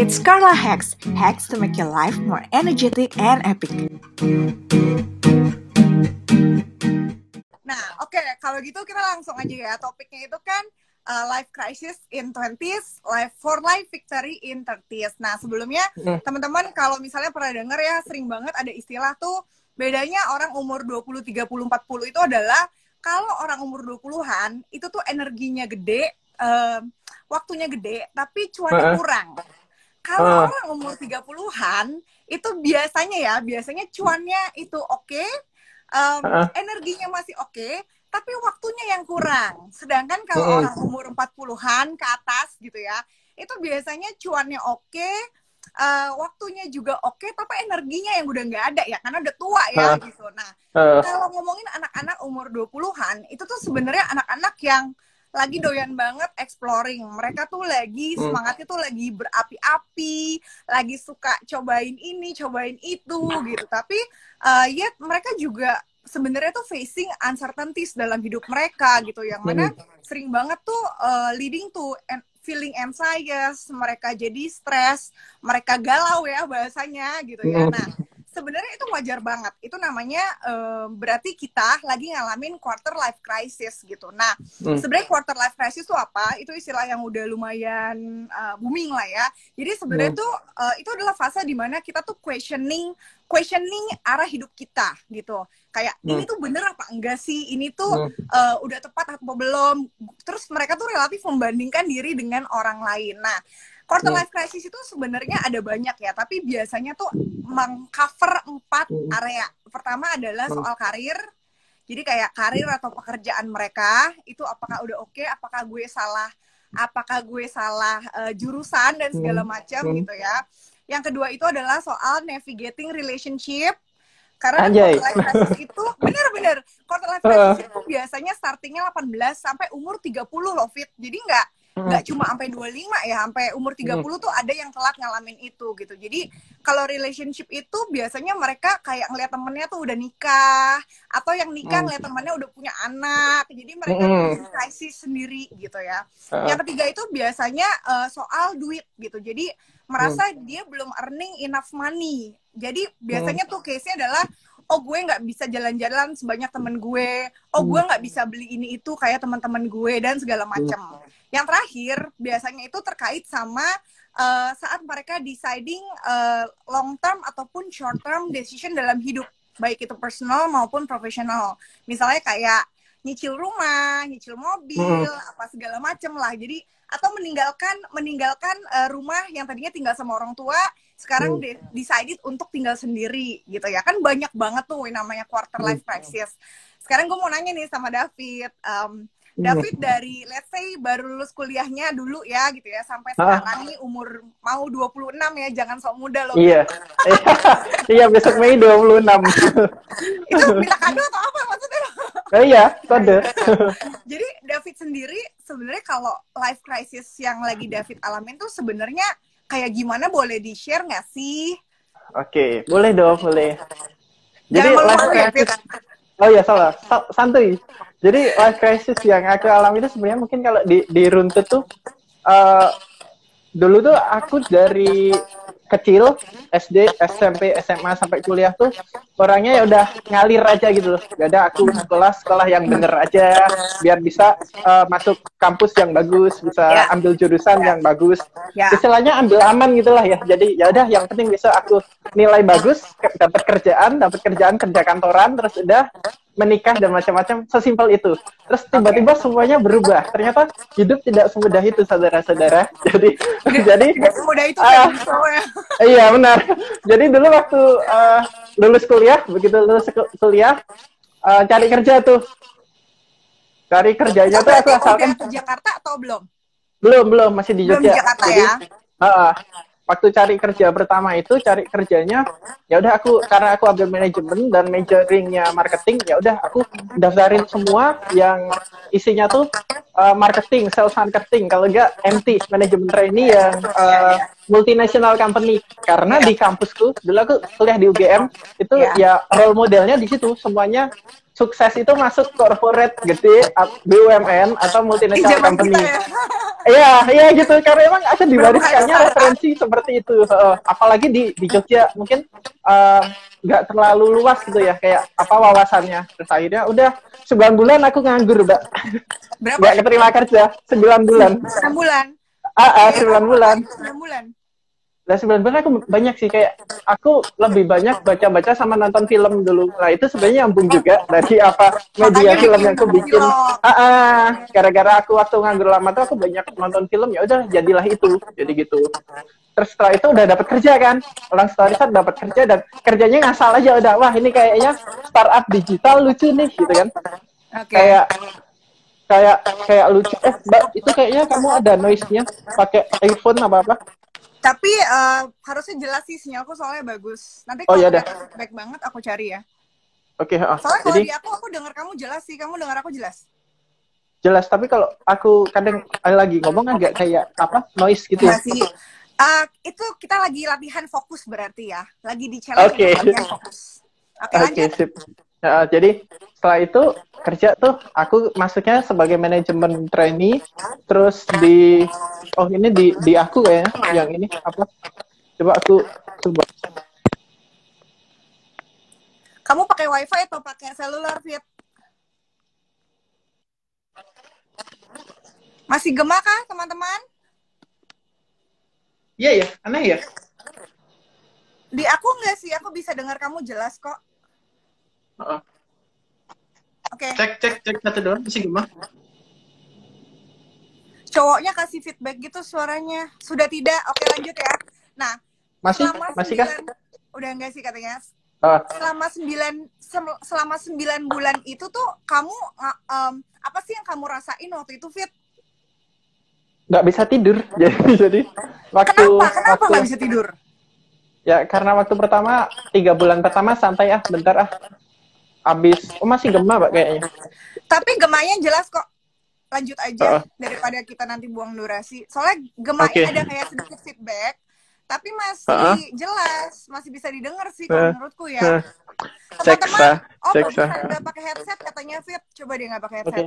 It's Carla Hacks, hacks to make your life more energetic and epic. Nah, oke, okay. kalau gitu kita langsung aja ya. Topiknya itu kan uh, life crisis in 20s, life for life victory in 30s. Nah, sebelumnya mm. teman-teman kalau misalnya pernah dengar ya sering banget ada istilah tuh bedanya orang umur 20, 30, 40 itu adalah kalau orang umur 20-an itu tuh energinya gede, uh, waktunya gede, tapi cuannya uh kurang. Kalau uh. orang umur 30-an itu biasanya ya, biasanya cuannya itu oke, okay, um, uh energinya masih oke, okay, tapi waktunya yang kurang. Sedangkan kalau uh orang umur 40-an ke atas gitu ya, itu biasanya cuannya oke, okay, uh, waktunya juga oke okay, tapi energinya yang udah nggak ada ya karena udah tua ya uh, gitu. Nah, uh, kalau ngomongin anak-anak umur 20-an itu tuh sebenarnya anak-anak yang lagi doyan banget exploring. Mereka tuh lagi hmm. semangatnya tuh lagi berapi-api, lagi suka cobain ini, cobain itu gitu. Tapi uh, ya mereka juga sebenarnya tuh facing uncertainties dalam hidup mereka gitu yang mana hmm. sering banget tuh uh, leading to feeling anxious, mereka jadi stres, mereka galau ya bahasanya gitu ya. Hmm. Nah, sebenarnya itu wajar banget. Itu namanya uh, berarti kita lagi ngalamin quarter life crisis gitu. Nah, hmm. sebenarnya quarter life crisis itu apa? Itu istilah yang udah lumayan uh, booming lah ya. Jadi sebenarnya hmm. tuh uh, itu adalah fase di mana kita tuh questioning questioning arah hidup kita gitu kayak hmm. ini tuh bener apa enggak sih ini tuh hmm. uh, udah tepat atau belum terus mereka tuh relatif membandingkan diri dengan orang lain nah quarter hmm. life crisis itu sebenarnya ada banyak ya tapi biasanya tuh mengcover empat area pertama adalah hmm. soal karir jadi kayak karir atau pekerjaan mereka itu apakah udah oke okay? apakah gue salah apakah gue salah uh, jurusan dan segala hmm. macam hmm. gitu ya yang kedua itu adalah soal navigating relationship. Karena Anjay. quarter life crisis itu bener-bener quarter life crisis itu biasanya startingnya 18 sampai umur 30 loh Fit. Jadi nggak nggak cuma sampai 25 ya, sampai umur 30 hmm. tuh ada yang telat ngalamin itu gitu. Jadi kalau relationship itu biasanya mereka kayak ngeliat temennya tuh udah nikah atau yang nikah ngeliat temennya udah punya anak. Jadi mereka hmm. krisis sendiri gitu ya. Yang ketiga itu biasanya uh, soal duit gitu. Jadi merasa hmm. dia belum earning enough money. Jadi biasanya hmm. tuh case-nya adalah oh gue nggak bisa jalan-jalan sebanyak temen gue, oh gue nggak bisa beli ini itu kayak teman-teman gue dan segala macam. Yang terakhir biasanya itu terkait sama uh, saat mereka deciding uh, long term ataupun short term decision dalam hidup, baik itu personal maupun profesional. Misalnya kayak nyicil rumah, nyicil mobil, hmm. apa segala macem lah. Jadi atau meninggalkan meninggalkan uh, rumah yang tadinya tinggal sama orang tua sekarang hmm. de decided untuk tinggal sendiri gitu ya kan banyak banget tuh yang namanya quarter life crisis. Sekarang gue mau nanya nih sama David. Um, David dari let's say baru lulus kuliahnya dulu ya gitu ya sampai sekarang nih umur mau 26 ya jangan sok muda loh. Iya. iya besok Mei 26. Itu minta kado atau apa maksudnya? Oh iya, kode. Jadi David sendiri sebenarnya kalau life crisis yang lagi David alamin tuh sebenarnya kayak gimana boleh di-share nggak sih? Oke, boleh dong, boleh. Jadi life ya, crisis Oh iya salah, santuy. Jadi life crisis yang aku alami itu sebenarnya mungkin kalau di di runtut tuh uh, dulu tuh aku dari kecil SD SMP SMA sampai kuliah tuh orangnya ya udah ngalir aja gitu loh gak ada aku sekolah sekolah yang bener aja biar bisa uh, masuk kampus yang bagus bisa yeah. ambil jurusan yeah. yang bagus yeah. istilahnya ambil aman gitulah ya jadi ya udah yang penting bisa aku nilai bagus dapat kerjaan dapat kerjaan kerja kantoran terus udah menikah dan macam-macam sesimpel itu. Terus tiba-tiba okay. semuanya berubah. Ternyata hidup tidak semudah itu saudara-saudara. Jadi tidak, jadi tidak semudah itu uh, Iya benar. Jadi dulu waktu uh, lulus kuliah, begitu lulus kuliah uh, cari kerja tuh. Cari kerjanya tuh aku asalkan ke Jakarta atau belum? Belum, belum, masih di Jogja. Belum di Jakarta jadi, ya. Uh, waktu cari kerja pertama itu cari kerjanya ya udah aku karena aku ambil manajemen dan majoringnya marketing ya udah aku daftarin semua yang isinya tuh uh, marketing sales marketing. Kalau enggak MT manajemen trainee yang uh, multinational company. Karena di kampusku dulu aku kuliah di UGM itu ya role modelnya di situ semuanya sukses itu masuk corporate gede BUMN atau multinational company. ya. Iya, iya gitu. Karena emang akan diwariskannya referensi seperti itu. Heeh. apalagi di di Jogja mungkin eh, nggak terlalu luas gitu ya kayak apa wawasannya. Terus akhirnya udah sembilan bulan aku nganggur, Mbak. Berapa? Nggak keterima kerja sembilan bulan. Enam bulan. Ah, ah, sembilan bulan. Enam bulan. Nah, sebenarnya aku banyak sih kayak aku lebih banyak baca-baca sama nonton film dulu. Nah, itu sebenarnya nyambung juga dari apa media film yang aku bikin. Ah, ah. gara-gara aku waktu nganggur lama tuh aku banyak nonton film ya udah jadilah itu. Jadi gitu. Terus setelah itu udah dapat kerja kan. Orang story set dapat kerja dan kerjanya ngasal aja udah wah ini kayaknya startup digital lucu nih gitu kan. Oke. Kayak kayak kayak lucu eh mbak itu kayaknya kamu ada noise-nya pakai iPhone apa apa Tapi eh, harusnya jelas sih sinyalku soalnya bagus. Nanti Oh, kalau iya dah. ada feedback banget aku cari ya. oke ah. Soalnya kalau jadi di aku aku dengar kamu jelas sih. Kamu dengar aku jelas. jelas tapi kalau aku kadang lagi ngomong agak kayak apa noise gitu Enggak sih. Eh, itu kita lagi latihan fokus berarti ya. Lagi di challenge untuk latihan fokus. Oke, oke lanjut. sip Nah, jadi setelah itu kerja tuh aku masuknya sebagai manajemen trainee terus di oh ini di di aku kayaknya yang ini apa coba aku coba Kamu pakai wifi atau pakai seluler, Fit? Masih gema kah, teman-teman? iya ya aneh ya Di aku enggak sih, aku bisa dengar kamu jelas kok. Heeh. Oke, cek cek cek satu doang masih gimana cowoknya kasih feedback gitu suaranya. Sudah tidak? Oke, lanjut ya. Nah, masih masih kah sembilan- Udah enggak sih katanya? Ah, Selama sembilan sem- selama sembilan bulan itu tuh kamu em, apa sih yang kamu rasain waktu itu, Fit? nggak bisa tidur jadi jadi waktu Kenapa? Kenapa waktu nggak bisa tidur? Ya karena waktu pertama tiga bulan pertama santai ah bentar ah. Abis oh masih gemah pak kayaknya. Tapi gemanya jelas kok. Lanjut aja Heeh. daripada kita nanti buang durasi. Soalnya gemanya Oke. ada kayak sedikit feedback, tapi masih Heeh. jelas, masih bisa didengar sih kalau menurutku ya. Cek Teman-teman, oh cek bagusan sah. nggak pakai headset katanya Fit. Coba dia nggak pakai headset.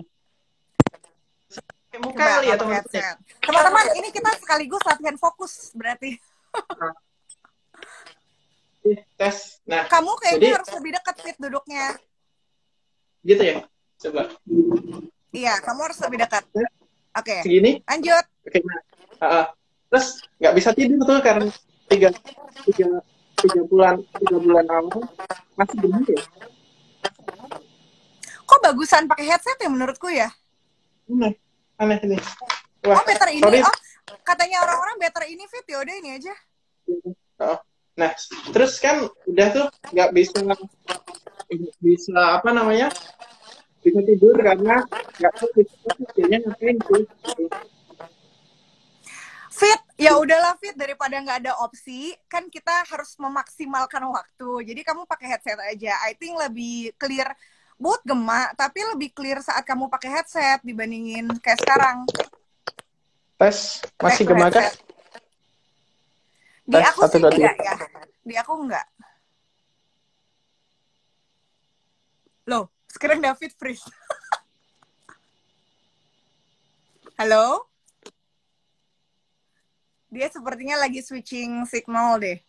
Muka Coba kali ya teman-teman. headset. Teman-teman, ini kita sekaligus latihan fokus berarti. Tes. Nah Kamu kayaknya Jadi- harus lebih dekat Fit duduknya. gitu ya. Coba Iya, kamu harus lebih dekat. Oke, segini. lanjut. Oke. Nah, ah, ah. terus nggak bisa tidur tuh karena tiga tiga tiga bulan tiga bulan awal masih gemah ya. Kok bagusan pakai headset ya menurutku ya? Aneh aneh ini. Wah, Oh, better ini. sorry. Oh, katanya orang-orang better ini fit ya udah ini aja. Oh. Nah, terus kan udah tuh nggak bisa bisa apa namanya bisa tidur karena nggak tahu kerjanya ngapain tuh. Fit, ya udahlah Fit daripada nggak ada opsi, kan kita harus memaksimalkan waktu. Jadi kamu pakai headset aja. I think lebih clear buat gema, tapi lebih clear saat kamu pakai headset dibandingin kayak sekarang. Tes masih gemah kan? Di Tes, aku satu, sih enggak ya. Di aku enggak. Loh, sekarang David freeze. Halo? Dia sepertinya lagi switching signal deh.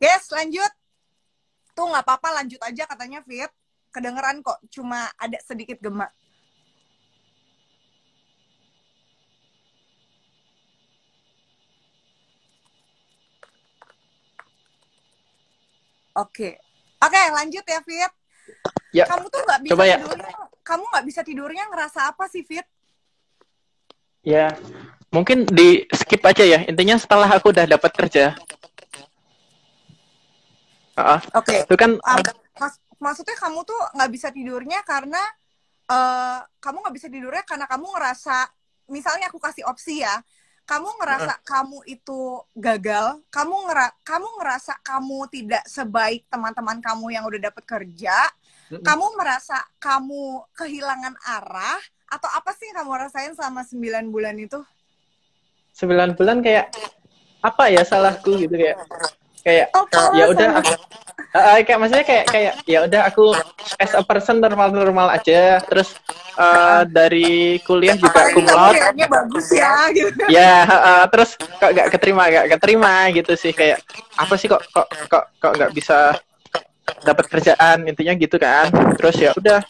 Yes, lanjut. Tuh nggak apa-apa, lanjut aja katanya Fit. Kedengeran kok, cuma ada sedikit gemak. Oke. Oke, lanjut ya, Fit. Ya. Kamu tuh nggak bisa Coba ya. tidurnya. Kamu nggak bisa tidurnya ngerasa apa sih, Fit? Ya, mungkin di skip aja ya. Intinya setelah aku udah dapat kerja. Ah, Oke. itu kan Um, mas- maksudnya kamu tuh nggak bisa tidurnya karena eh kamu nggak bisa tidurnya karena kamu ngerasa, misalnya aku kasih opsi ya, kamu ngerasa kamu itu gagal, kamu ngera kamu ngerasa kamu tidak sebaik teman-teman kamu yang udah dapet kerja, Mm-mm. kamu merasa kamu kehilangan arah, atau apa sih yang kamu rasain selama 9 bulan itu? 9 bulan kayak apa ya salahku gitu kayak kayak Oh, ya udah aku- uh, kayak maksudnya kayak kayak ya udah aku as a person normal normal aja. Terus uh, dari kuliah juga aku bagus ya gitu. Ya uh, terus kok gak keterima gak keterima gitu sih. Kayak apa sih kok kok kok kok nggak bisa dapat kerjaan? Intinya gitu kan. Terus ya udah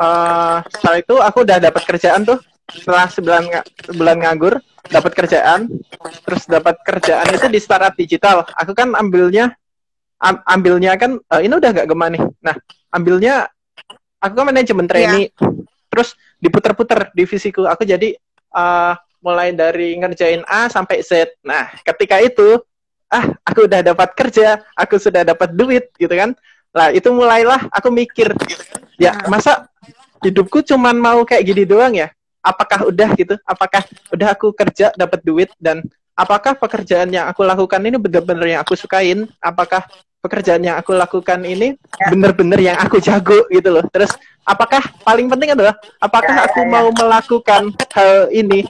uh, setelah itu aku udah dapat kerjaan tuh. Setelah sebulan sebulan nganggur dapat kerjaan. Terus dapat kerjaan itu di startup digital. Aku kan ambilnya am, ambilnya kan uh, ini udah gak gemah nih. Nah ambilnya aku kan manajemen trainee yeah. terus diputer-puter divisiku. Aku jadi uh, mulai dari ngerjain A sampai Z. Nah ketika itu ah aku udah dapat kerja aku sudah dapat duit gitu kan. Lah itu mulailah aku mikir ya masa hidupku cuman mau kayak gini doang ya? Apakah udah gitu? Apakah udah aku kerja dapat duit dan apakah pekerjaan yang aku lakukan ini benar-benar yang aku sukain? Apakah pekerjaan yang aku lakukan ini ya. benar-benar yang aku jago gitu loh? Terus apakah paling penting adalah apakah ya, aku ya, mau melakukan hal ini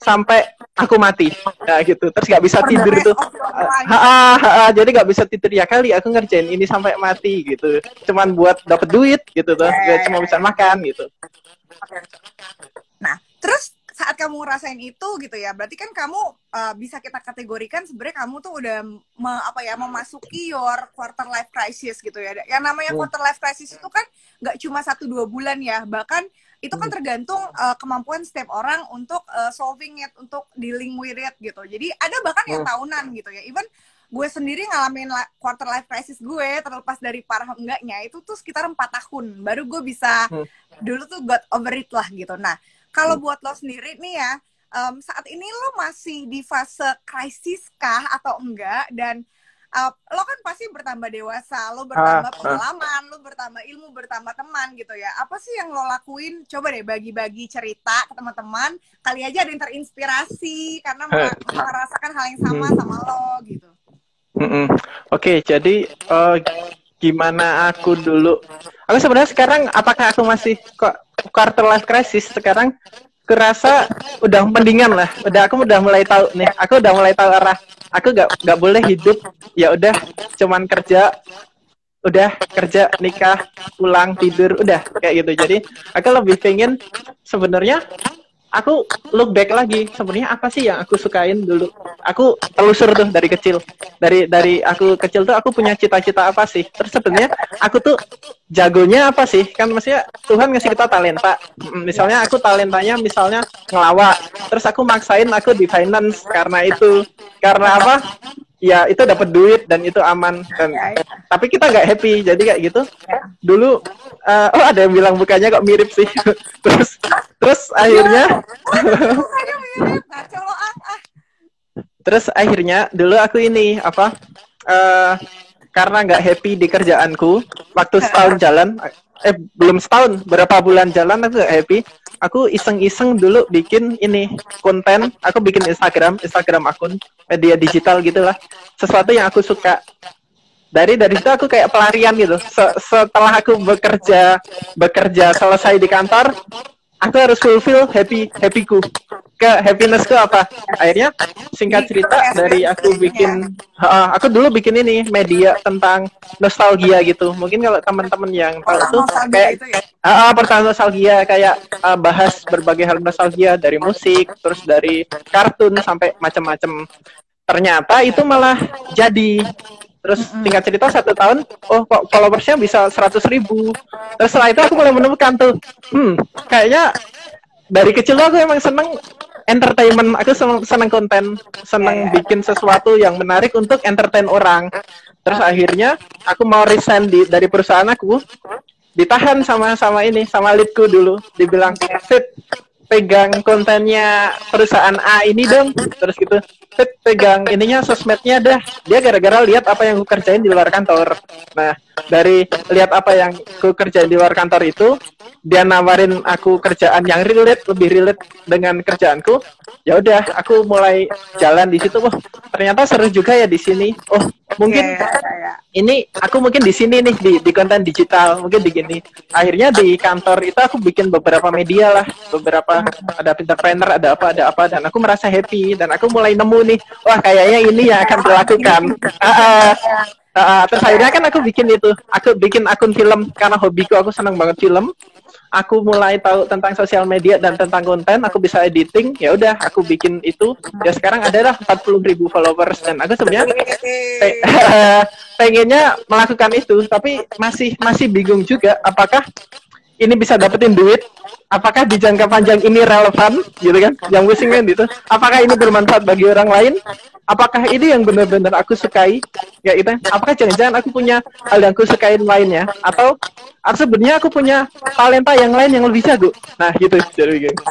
sampai aku mati? Ya gitu. Terus nggak bisa tidur tuh ha, ha, ha, jadi nggak bisa tidur. Ya kali aku ngerjain ini sampai mati gitu. Cuman buat dapet duit gitu tuh ya, cuma bisa makan gitu. Nah terus saat kamu ngerasain itu gitu ya berarti kan kamu uh, bisa kita kategorikan sebenarnya kamu tuh udah me, apa ya memasuki your quarter life crisis gitu ya yang namanya hmm. quarter life crisis itu kan nggak cuma satu dua bulan ya bahkan itu kan hmm. tergantung uh, kemampuan setiap orang untuk uh, solving it, untuk dealing with it gitu. Jadi ada bahkan yang hmm. tahunan gitu ya. Even gue sendiri ngalamin quarter life crisis gue terlepas dari parah enggaknya itu tuh sekitar empat tahun baru gue bisa hmm. dulu tuh got over it lah gitu. Nah kalau buat lo sendiri nih ya um, saat ini lo masih di fase krisis kah atau enggak dan uh, lo kan pasti bertambah dewasa, lo bertambah ah, pengalaman, ah. lo bertambah ilmu, bertambah teman gitu ya. Apa sih yang lo lakuin? Coba deh bagi-bagi cerita ke teman-teman. Kali aja ada yang terinspirasi karena eh. merasakan hal yang sama hmm. sama lo gitu. Mm -mm. Oke, okay, jadi uh, gimana aku dulu? Aku sebenarnya sekarang apakah aku masih kok quarter life crisis sekarang? Kerasa udah mendingan lah. Udah aku udah mulai tahu nih. Aku udah mulai tahu arah aku gak nggak boleh hidup ya udah cuman kerja udah kerja nikah pulang tidur udah kayak gitu jadi aku lebih pengen sebenarnya aku look back lagi. Sebenarnya apa sih yang aku sukain dulu? Aku telusur tuh dari kecil. Dari dari aku kecil tuh aku punya cita-cita apa sih? Terus sebenarnya aku tuh jagonya apa sih? Kan maksudnya Tuhan ngasih kita talenta. Misalnya aku talentanya misalnya ngelawak. Terus aku maksain aku di finance karena itu. Karena apa ya itu dapat duit dan itu aman dan ya, ya. tapi kita nggak happy jadi kayak gitu. Ya. dulu uh, oh ada yang bilang bukannya kok mirip sih. Terus terus akhirnya terus akhirnya dulu aku ini apa uh, karena nggak happy di kerjaanku waktu setahun jalan eh belum setahun berapa bulan jalan aku gak happy aku iseng-iseng dulu bikin ini konten. Aku bikin Instagram Instagram akun media digital gitulah. Sesuatu yang aku suka. Dari dari itu aku kayak pelarian gitu. Setelah aku bekerja bekerja selesai di kantor aku harus fulfill happy happyku ke happinessku apa? Akhirnya singkat cerita dari aku bikin uh, aku dulu bikin ini media tentang nostalgia gitu. Mungkin kalau teman-teman yang tahu tuh kayak ya? uh, pertama nostalgia kayak uh, bahas berbagai hal nostalgia dari musik terus dari kartun sampai macam-macam ternyata itu malah jadi. Terus tingkat cerita satu tahun oh kok followersnya bisa seratus ribu. Terus setelah itu aku mulai menemukan tuh hmm kayaknya dari kecil aku emang seneng entertainment aku seneng konten seneng yeah. bikin sesuatu yang menarik untuk entertain orang terus akhirnya aku mau resign di, dari perusahaan aku ditahan sama sama ini sama leadku dulu dibilang fit pegang kontennya perusahaan A ini dong. Terus gitu. Pegang ininya sosmednya dah. Dia gara-gara lihat apa yang gue kerjain di luar kantor. Nah dari lihat apa yang gue kerjain di luar kantor itu dia nawarin aku kerjaan yang relate lebih relate dengan kerjaanku ya udah aku mulai jalan di situ. Oh ternyata seru juga ya di sini. Oh mungkin yeah, yeah, yeah. ini aku mungkin di sini nih di di konten digital. Mungkin di gini. Akhirnya di kantor itu aku bikin beberapa media lah. Beberapa ada entrepreneur ada apa ada apa. Dan aku merasa happy. Dan aku mulai nemu nih. Wah kayaknya ini yang akan dilakukan. Uh, uh, uh, terus akhirnya kan aku bikin itu. Aku bikin akun film. Karena hobiku aku senang banget film aku mulai tahu tentang sosial media dan tentang konten aku bisa editing ya udah aku bikin itu. Ya sekarang ada lah 40 ribu followers dan aku sebenarnya pe pengennya melakukan itu tapi masih masih bingung juga apakah ini bisa dapetin duit apakah di jangka panjang ini relevan gitu kan? Yang pusing kan gitu apakah ini bermanfaat bagi orang lain? Apakah ini yang benar-benar aku sukai? Ya itu. Apakah jangan-jangan aku punya hal yang aku sukain lainnya? Atau atau sebenarnya aku punya talenta yang lain yang lebih jago? Nah gitu. Jadi gitu.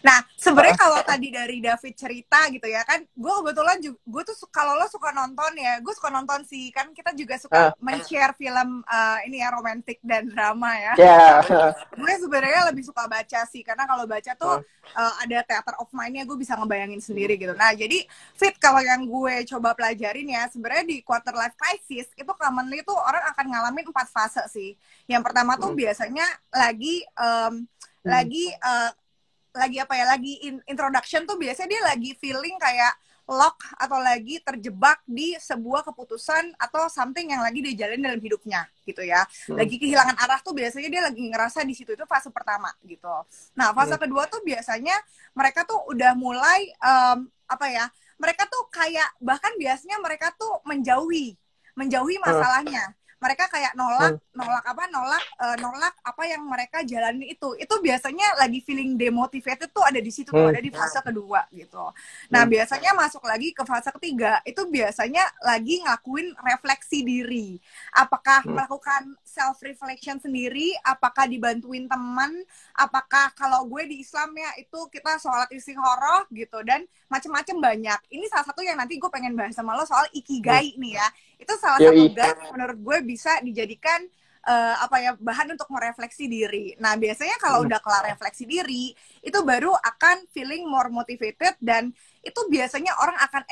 nah sebenarnya kalau tadi dari David cerita gitu ya kan gue kebetulan juga gue tuh kalau lo suka nonton ya gue suka nonton sih. Kan kita juga suka uh. men-share film uh, ini ya romantis dan drama ya. Yeah. gue sebenarnya lebih suka baca sih karena kalau baca tuh uh. Uh, ada theater of mind-nya gue bisa ngebayangin sendiri gitu nah jadi fit kalau yang gue coba pelajarin ya sebenarnya di quarter life crisis itu commonly tuh orang akan ngalamin empat fase sih yang pertama tuh hmm. biasanya lagi um, hmm. lagi uh, lagi apa ya lagi in, introduction tuh biasanya dia lagi feeling kayak lock atau lagi terjebak di sebuah keputusan atau something yang lagi dia jalin dalam hidupnya gitu ya. Hmm. Lagi kehilangan arah tuh biasanya dia lagi ngerasa di situ itu fase pertama gitu. Nah, fase hmm. kedua tuh biasanya mereka tuh udah mulai um, apa ya? Mereka tuh kayak bahkan biasanya mereka tuh menjauhi menjauhi hmm. Mereka kayak nolak hmm. nolak apa nolak uh, nolak apa yang mereka jalani itu itu biasanya lagi feeling demotivated tuh ada di situ hmm. tuh ada di fase kedua gitu nah hmm. biasanya masuk lagi ke fase ketiga itu biasanya lagi ngakuin refleksi diri apakah hmm. melakukan self reflection sendiri apakah dibantuin teman apakah kalau gue di Islam ya itu kita sholat istikharah gitu dan macem-macem banyak ini salah satu yang nanti gue pengen bahas sama lo soal ikigai hmm. nih ya itu salah Yoi. satu guide menurut gue bisa dijadikan uh, apa ya bahan untuk merefleksi diri. Nah biasanya kalau hmm. udah kelar refleksi diri itu baru akan feeling more motivated dan itu biasanya orang akan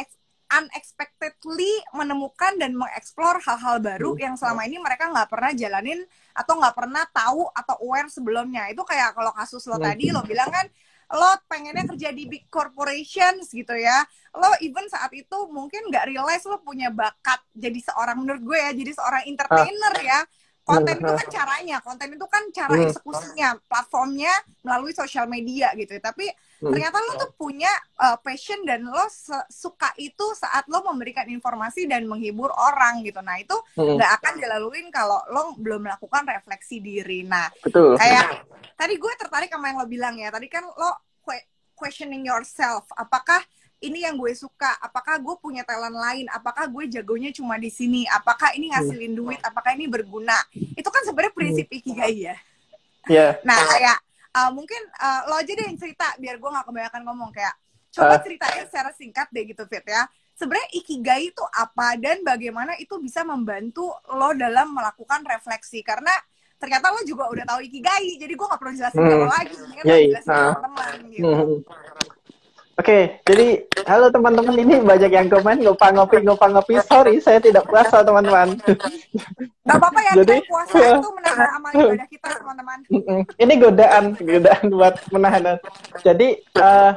unexpectedly menemukan dan mengeksplor hal-hal baru hmm. yang selama ini mereka nggak pernah jalanin atau nggak pernah tahu atau aware sebelumnya. Itu kayak kalau kasus lo hmm. tadi lo bilang kan lo pengennya kerja di big corporations gitu ya. Lo even saat itu mungkin nggak realize lo punya bakat jadi seorang menurut gue ya jadi seorang entertainer ya. Konten itu kan caranya konten itu kan cara hmm. eksekusinya platformnya melalui sosial media gitu. Tapi hmm. ternyata lo tuh punya uh, passion dan lo suka itu saat lo memberikan informasi dan menghibur orang gitu. Nah itu hmm. nggak akan dilaluin kalau lo belum melakukan refleksi diri. Nah Betul. kayak tadi gue tertarik sama yang lo bilang ya. Tadi kan lo questioning yourself. Apakah ini yang gue suka? Apakah gue punya talent lain? Apakah gue jagonya cuma di sini? Apakah ini ngasilin duit? Apakah ini berguna? Itu kan sebenarnya prinsip hmm. ikigai ya. Yeah. nah kayak uh, mungkin uh, lo aja deh yang cerita biar gue nggak kebanyakan ngomong kayak coba uh. ceritain secara singkat deh gitu Fit ya sebenarnya ikigai itu apa dan bagaimana itu bisa membantu lo dalam melakukan refleksi karena ternyata lo juga udah tahu ikigai jadi gue gak perlu jelasin hmm. lagi kan yeah, jelasin nah. teman gitu hmm. Oke, okay, jadi halo teman-teman ini banyak yang komen ngopa ngopi ngopa ngopi. Sorry, saya tidak puasa teman-teman. Gak apa-apa ya, jadi, puasa ya. itu menambah amal ibadah kita teman-teman. Ini godaan, godaan buat menahan. Jadi uh,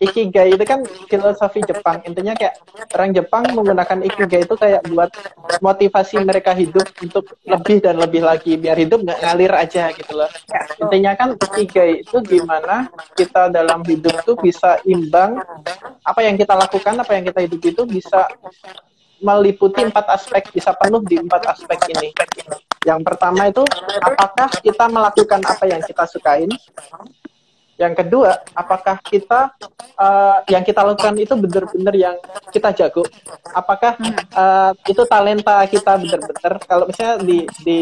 ikigai itu kan filosofi Jepang. Intinya kayak orang Jepang menggunakan ikigai itu kayak buat motivasi mereka hidup untuk lebih dan lebih lagi biar hidup nggak ngalir aja gitu loh. Ya, Intinya kan ikigai itu gimana kita dalam hidup tuh bisa imbang apa yang kita lakukan apa yang kita hidup itu bisa meliputi empat aspek bisa penuh di empat aspek ini yang pertama itu apakah kita melakukan apa yang kita sukain yang kedua, apakah kita uh, yang kita lakukan itu benar-benar yang kita jago? Apakah uh, itu talenta kita benar-benar? Kalau misalnya di di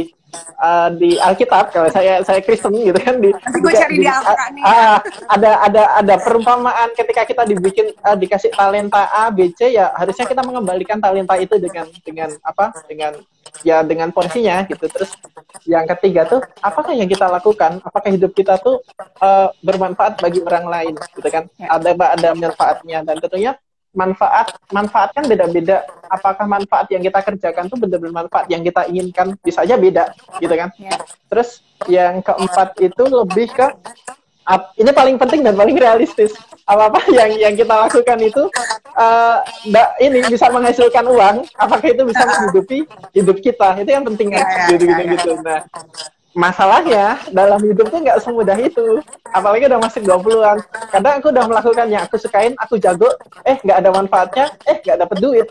uh, di Alkitab, kalau saya saya Kristen gitu kan di, di, di, di uh, ada ada ada perumpamaan ketika kita dibikin uh, dikasih talenta A, B, C ya harusnya kita mengembalikan talenta itu dengan dengan apa? Dengan ya dengan porsinya gitu. Terus yang ketiga tuh apakah yang kita lakukan? Apakah hidup kita tuh uh, bermanfaat bagi orang lain gitu kan? Ada ada manfaatnya dan tentunya manfaat manfaat kan beda-beda. Apakah manfaat yang kita kerjakan tuh benar-benar manfaat yang kita inginkan? Bisa aja beda gitu kan? Ya. Terus yang keempat itu lebih ke ini paling penting dan paling realistis. apa apa yang yang kita lakukan itu uh, ini bisa menghasilkan uang apakah itu bisa menghidupi hidup kita itu yang penting kan gitu gitu gitu nah masalahnya dalam hidup tuh nggak semudah itu. Apalagi udah masih 20-an kadang aku udah melakukan yang aku sukain aku jago eh nggak ada manfaatnya eh nggak dapet duit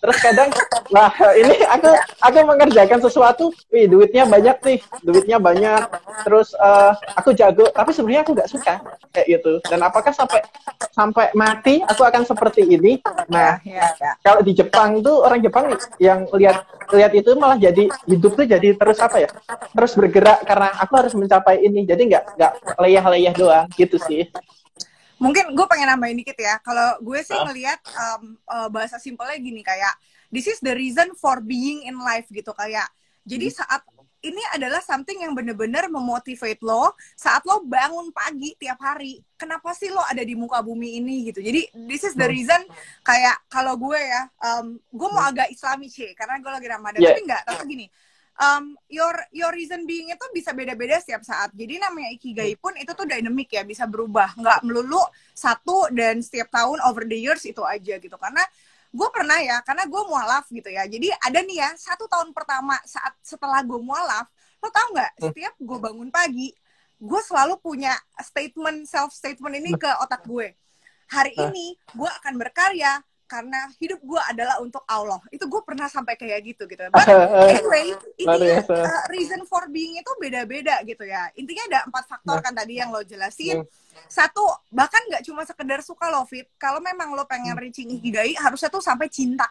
terus kadang nah ini aku aku mengerjakan sesuatu wih duitnya banyak nih duitnya banyak. Terus uh, aku jago tapi sebenarnya aku nggak suka kayak gitu. Dan apakah sampai sampai mati aku akan seperti ini? Nah ya, ya. kalau di Jepang tuh orang Jepang yang lihat lihat itu malah jadi hidup tuh jadi terus apa ya? Terus bergerak bergerak karena aku harus mencapai ini. Jadi nggak nggak leyah-leyah doang gitu sih mungkin gue pengen nambahin dikit ya kalau gue sih ngelihat um, uh, bahasa simpelnya gini kayak this is the reason for being in life gitu kayak jadi hmm. saat ini adalah something yang bener-bener memotivate lo saat lo bangun pagi tiap hari. Kenapa sih lo ada di muka bumi ini gitu? Jadi this is the hmm. reason kayak kalau gue ya, um, gue mau hmm. agak Islami sih karena gue lagi Ramadan. Yeah. Tapi enggak, tapi gini, um, your your reason being itu bisa beda-beda setiap saat. Jadi namanya ikigai pun itu tuh dynamic ya, bisa berubah, nggak melulu satu dan setiap tahun over the years itu aja gitu. Karena gue pernah ya, karena gue mualaf gitu ya. Jadi ada nih ya satu tahun pertama saat setelah gue mualaf, lo tau nggak? Hmm. Setiap gue bangun pagi, gue selalu punya statement self statement ini ke otak gue. Hari ini gue akan berkarya, karena hidup gue adalah untuk Allah. Itu gue pernah sampai kayak gitu gitu. But anyway, ini uh, reason for being itu beda-beda gitu ya. Intinya ada empat faktor nah. kan tadi yang lo jelasin. Satu, bahkan nggak cuma sekedar suka lo fit. Kalau memang lo pengen hmm. reaching ikigai, harusnya tuh sampai cinta.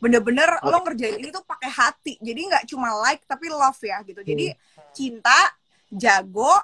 Bener-bener okay. lo ngerjain ini tuh pakai hati. Jadi nggak cuma like tapi love ya gitu. Jadi cinta, jago,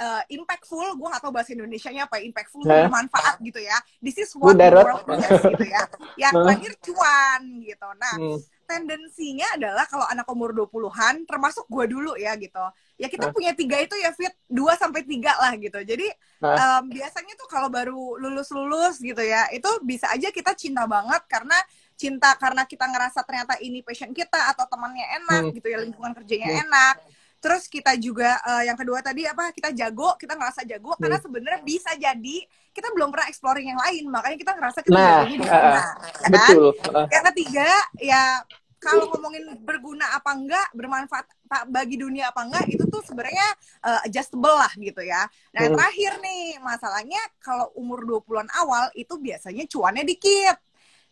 uh, impactful, gue gak tau bahasa Indonesia-nya apa, ya, impactful, nah. bermanfaat gitu ya. This is what the world needs gitu ya. Yang nah. terakhir cuan gitu. Nah, hmm. tendensinya adalah kalau anak umur 20-an, termasuk gue dulu ya gitu. Ya kita nah. punya tiga itu ya fit, dua sampai tiga lah gitu. Jadi nah. um, biasanya tuh kalau baru lulus-lulus gitu ya, itu bisa aja kita cinta banget karena cinta karena kita ngerasa ternyata ini passion kita atau temannya enak hmm. gitu ya, lingkungan kerjanya hmm. enak terus kita juga uh, yang kedua tadi apa kita jago kita ngerasa jago hmm. karena sebenarnya bisa jadi kita belum pernah exploring yang lain makanya kita ngerasa kita nah, di sana uh, ya kan? betul uh. yang ketiga ya kalau ngomongin berguna apa enggak bermanfaat bagi dunia apa enggak itu tuh sebenarnya uh, adjustable lah gitu ya. Nah, hmm. terakhir nih masalahnya kalau umur 20-an awal itu biasanya cuannya dikit.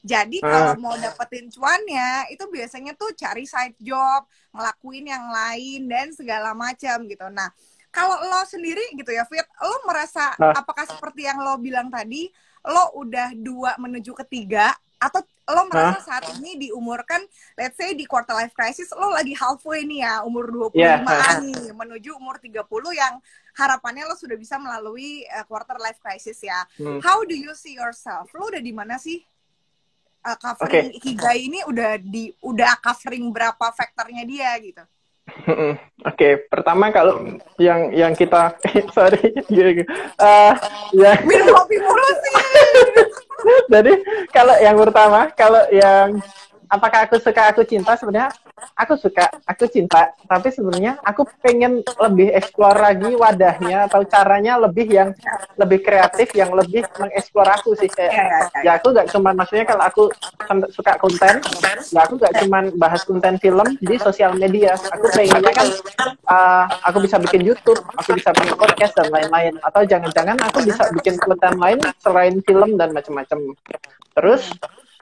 Jadi ah. kalau mau dapetin cuannya itu biasanya tuh cari side job, ngelakuin yang lain dan segala macam gitu. Nah, kalau lo sendiri gitu ya, Fit, lo merasa nah. apakah seperti yang lo bilang tadi, lo udah dua menuju ketiga atau lo merasa saat ini di umur kan let's say di quarter life crisis lo lagi halfway nih ya umur 25 yeah. nih menuju umur 30 yang harapannya lo sudah bisa melalui uh, quarter life crisis ya. Hmm. How do you see yourself? Lo udah di mana sih? Uh, covering okay. Ikigai ini udah di udah covering berapa faktornya dia gitu? Oke, okay. pertama kalau yang yang kita sorry, uh, ya minum kopi mulu sih. Jadi kalau yang pertama, kalau yang apakah aku suka aku cinta? Sebenarnya aku suka aku cinta. Tapi sebenarnya aku pengen lebih eksplor lagi wadahnya atau caranya lebih yang lebih kreatif yang lebih mengeksplor aku sih kayak ya, ya, ya. ya aku gak cuma maksudnya kalau aku suka konten ya aku gak cuma bahas konten film jadi sosial media. Aku pengennya kan uh, aku bisa bikin YouTube aku bisa bikin podcast dan lain-lain. Atau jangan-jangan aku bisa bikin konten lain selain film dan macam-macam. Terus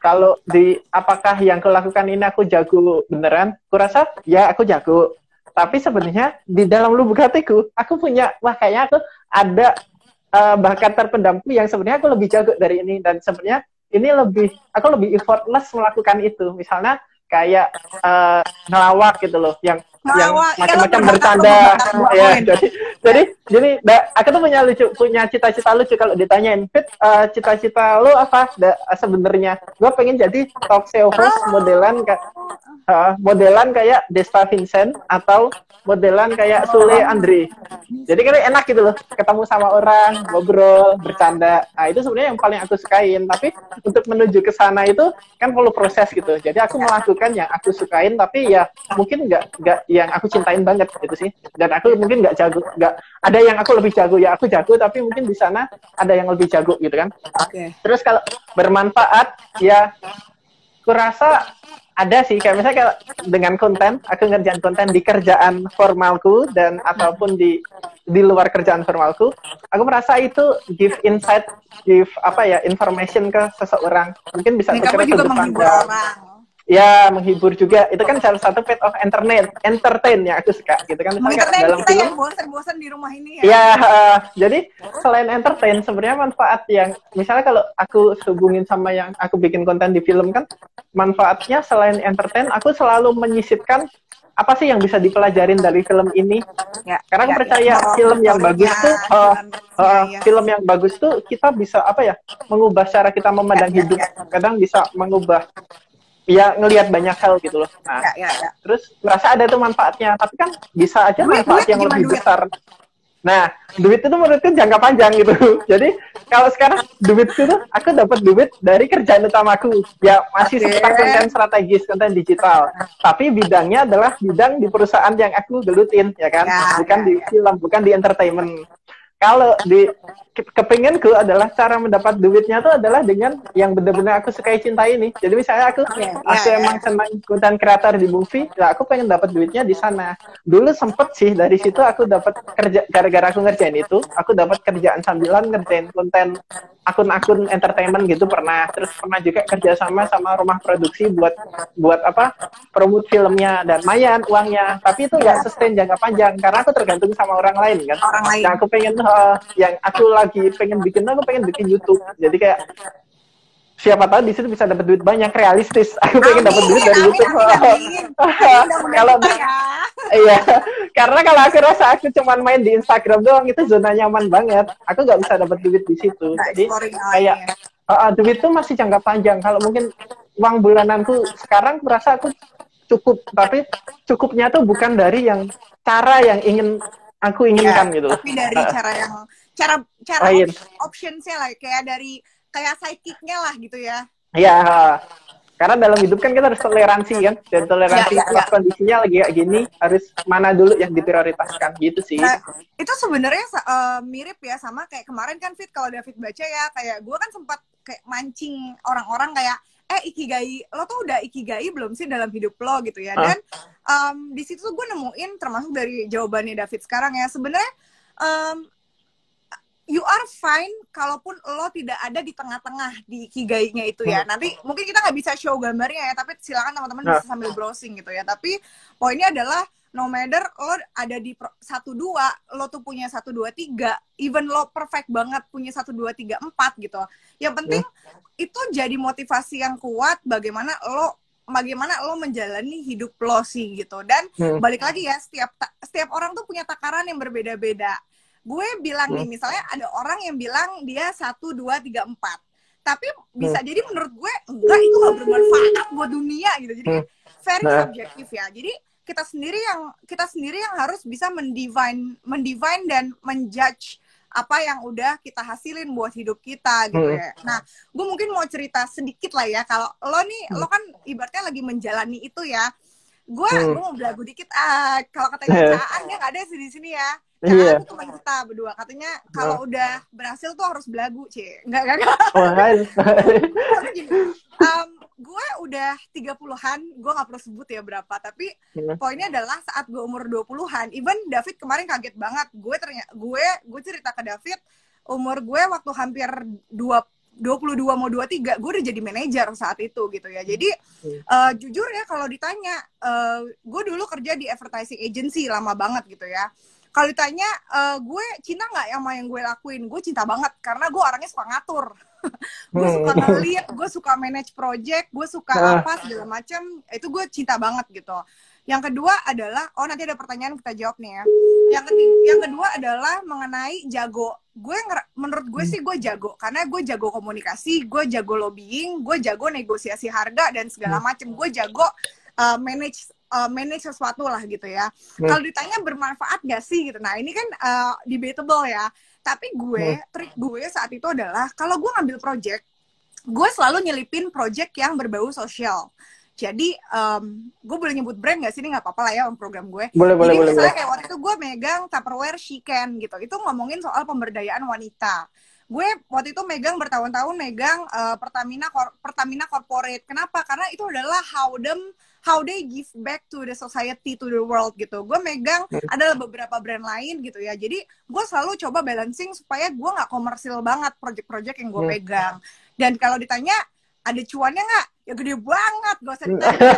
kalau di apakah yang kulakukan ini aku jago beneran? Kurasa ya aku jago. Tapi sebenarnya di dalam lubuk hatiku, aku punya wah kayaknya aku ada uh, bakat terpendamku yang sebenarnya aku lebih jago dari ini dan sebenarnya ini lebih aku lebih effortless melakukan itu. Misalnya kayak uh, ngelawak gitu loh yang yang macam-macam bercanda. ya jadi jadi jadi da, aku tuh punya lucu punya cita-cita lucu kalau ditanyain. Fit uh, cita-cita lu apa sebenarnya? Gue pengen jadi talk show host modelan kayak uh, modelan kayak Desta Vincent atau modelan kayak Sule Andre. Jadi kan enak gitu loh, ketemu sama orang, ngobrol, bercanda. Nah itu sebenarnya yang paling aku sukain. Tapi untuk menuju ke sana itu kan perlu proses gitu. Jadi aku melakukan yang aku sukain, tapi ya mungkin nggak nggak yang aku cintain banget gitu sih. Dan aku mungkin nggak jago, nggak ada yang aku lebih jago ya aku jago, tapi mungkin di sana ada yang lebih jago gitu kan. Oke. Okay. Terus kalau bermanfaat ya kurasa ada sih kayak misalnya kayak dengan konten aku ngerjain konten di kerjaan formalku dan ataupun di di luar kerjaan formalku aku merasa itu give insight give apa ya information ke seseorang. Mungkin bisa bergerak ke depan. orang ya menghibur juga itu kan salah satu pet of entertain entertain yang aku suka gitu kan misalnya dalam kita film yang bosan-bosan di rumah ini ya ya uh, jadi selain entertain sebenarnya manfaat yang misalnya kalau aku hubungin sama yang aku bikin konten di film kan manfaatnya selain entertain aku selalu menyisipkan apa sih yang bisa dipelajarin dari film ini? Ya, Karena aku ya, percaya ya. film yang bagus tuh, uh, uh, ya. film yang bagus tuh kita bisa apa ya, mengubah cara kita memandang ya, hidup. Ya, ya. Kadang bisa mengubah ya ngelihat banyak hal gitu loh. Nah, ya, ya, ya. terus merasa ada tuh manfaatnya, tapi kan bisa aja duit, manfaat duit, yang lebih duit? besar. Nah, duit itu menurutku jangka panjang gitu. Jadi kalau sekarang duit itu aku dapat duit dari kerjaan utamaku. Ya masih okay. seputar konten strategis, konten digital. Tapi bidangnya adalah bidang di perusahaan yang aku gelutin, ya kan? Ya, bukan ya, di ya. film, bukan di entertainment kalau di kepinginku adalah cara mendapat duitnya tuh adalah dengan yang benar-benar aku sukai cinta ini. Jadi misalnya aku okay, aku yeah, emang yeah. senang konten kreator di movie, ya aku pengen dapat duitnya di sana. Dulu sempet sih dari situ aku dapat kerja gara-gara aku ngerjain itu, aku dapat kerjaan sambilan ngerjain konten akun-akun entertainment gitu pernah. Terus pernah juga kerja sama sama rumah produksi buat buat apa? promote filmnya dan mayan uangnya. Tapi itu nggak sustain jangka panjang karena aku tergantung sama orang lain kan. Orang lain. Yang aku pengen uh, yang aku lagi pengen bikin aku pengen bikin YouTube. Jadi kayak siapa tahu di situ bisa dapat duit banyak realistis. Aku pengen dapat duit dari amin, YouTube. kalau ya. iya. Karena kalau aku rasa aku cuman main di Instagram doang itu zona nyaman banget. Aku nggak bisa dapat duit di situ. Jadi kayak uh, duit tuh masih jangka panjang. Kalau mungkin uang bulananku sekarang merasa aku cukup. Tapi cukupnya tuh bukan dari yang cara yang ingin aku inginkan ya, gitu. Tapi dari uh, cara yang cara cara lain. optionsnya lah kayak dari kayak sidekicknya lah gitu ya. Iya. Karena dalam hidup kan kita harus toleransi kan, dan toleransi ya, ya, ya. kondisinya lagi kayak gini harus mana dulu yang diprioritaskan gitu sih. Nah, itu sebenarnya uh, mirip ya sama kayak kemarin kan Fit kalau David baca ya kayak gue kan sempat kayak mancing orang-orang kayak eh ikigai lo tuh udah ikigai belum sih dalam hidup lo gitu ya dan um, di situ tuh gue nemuin termasuk dari jawabannya David sekarang ya sebenarnya um, you are fine kalaupun lo tidak ada di tengah-tengah di ikigainya itu ya. Nanti mungkin kita nggak bisa show gambarnya ya, tapi silakan teman-teman bisa sambil browsing gitu ya. Tapi poinnya adalah no matter lo ada di satu dua, lo tuh punya satu dua tiga, even lo perfect banget punya satu dua tiga empat gitu. Yang penting itu jadi motivasi yang kuat bagaimana lo bagaimana lo menjalani hidup lo sih gitu dan hmm. balik lagi ya setiap setiap orang tuh punya takaran yang berbeda-beda gue bilang hmm. nih misalnya ada orang yang bilang dia satu dua tiga empat tapi bisa hmm. jadi menurut gue enggak itu gak bermanfaat buat dunia gitu jadi hmm. very nah. subjektif ya jadi kita sendiri yang kita sendiri yang harus bisa mendivine mendivine dan menjudge apa yang udah kita hasilin buat hidup kita gitu hmm. ya. Nah, gue mungkin mau cerita sedikit lah ya. Kalau lo nih, hmm. lo kan ibaratnya lagi menjalani itu ya. Gue, hmm. gue mau belagu dikit. Uh, kalau katanya Caan dia nggak ada sih di sini ya. Caan yeah. itu teman kita berdua. Katanya kalau oh. udah berhasil tuh harus belagu, cie. Enggak, enggak. Oh, um, gue udah 30-an, gue gak perlu sebut ya berapa, tapi hmm. poinnya adalah saat gue umur 20-an, even David kemarin kaget banget, gue ternyata gue gue cerita ke David umur gue waktu hampir 2 22 mau 23, gue udah jadi manajer saat itu gitu ya. Jadi hmm. uh, jujur ya kalau ditanya, uh, gue dulu kerja di advertising agency lama banget gitu ya kalau ditanya uh, gue cinta nggak sama yang gue lakuin? Gue cinta banget karena gue orangnya suka ngatur. Gue suka hmm. ngelit gue suka manage project gue suka uh. apa segala macam itu gue cinta banget gitu. Yang kedua adalah oh nanti ada pertanyaan kita jawab nih ya. Yang ketiga, yang kedua adalah mengenai jago. Gue menurut gue sih gue jago karena gue jago komunikasi gue jago lobbying gue jago negosiasi harga dan segala hmm. macam gue jago uh, manage uh, manage sesuatu lah gitu ya. Hmm. Kalau ditanya bermanfaat gak sih gitu. Nah ini kan uh, debatable ya. Tapi gue hmm. trik gue saat itu adalah kalau gue ngambil project, gue selalu nyelipin project yang berbau sosial. Jadi um, gue boleh nyebut brand gak sih ini nggak apa-apa lah ya om program gue. Boleh Jadi boleh misalnya boleh. kayak waktu itu gue megang Tupperware She Can gitu. Itu ngomongin soal pemberdayaan wanita gue waktu itu megang bertahun-tahun megang uh, Pertamina Cor Pertamina Corporate. Kenapa? Karena itu adalah how them how they give back to the society to the world gitu. Gue megang hmm. ada beberapa brand lain gitu ya. Jadi gue selalu coba balancing supaya gue nggak komersil banget project-project yang gue hmm. pegang. Dan kalau ditanya ada cuannya nggak? Ya gede banget, gak usah ditanya.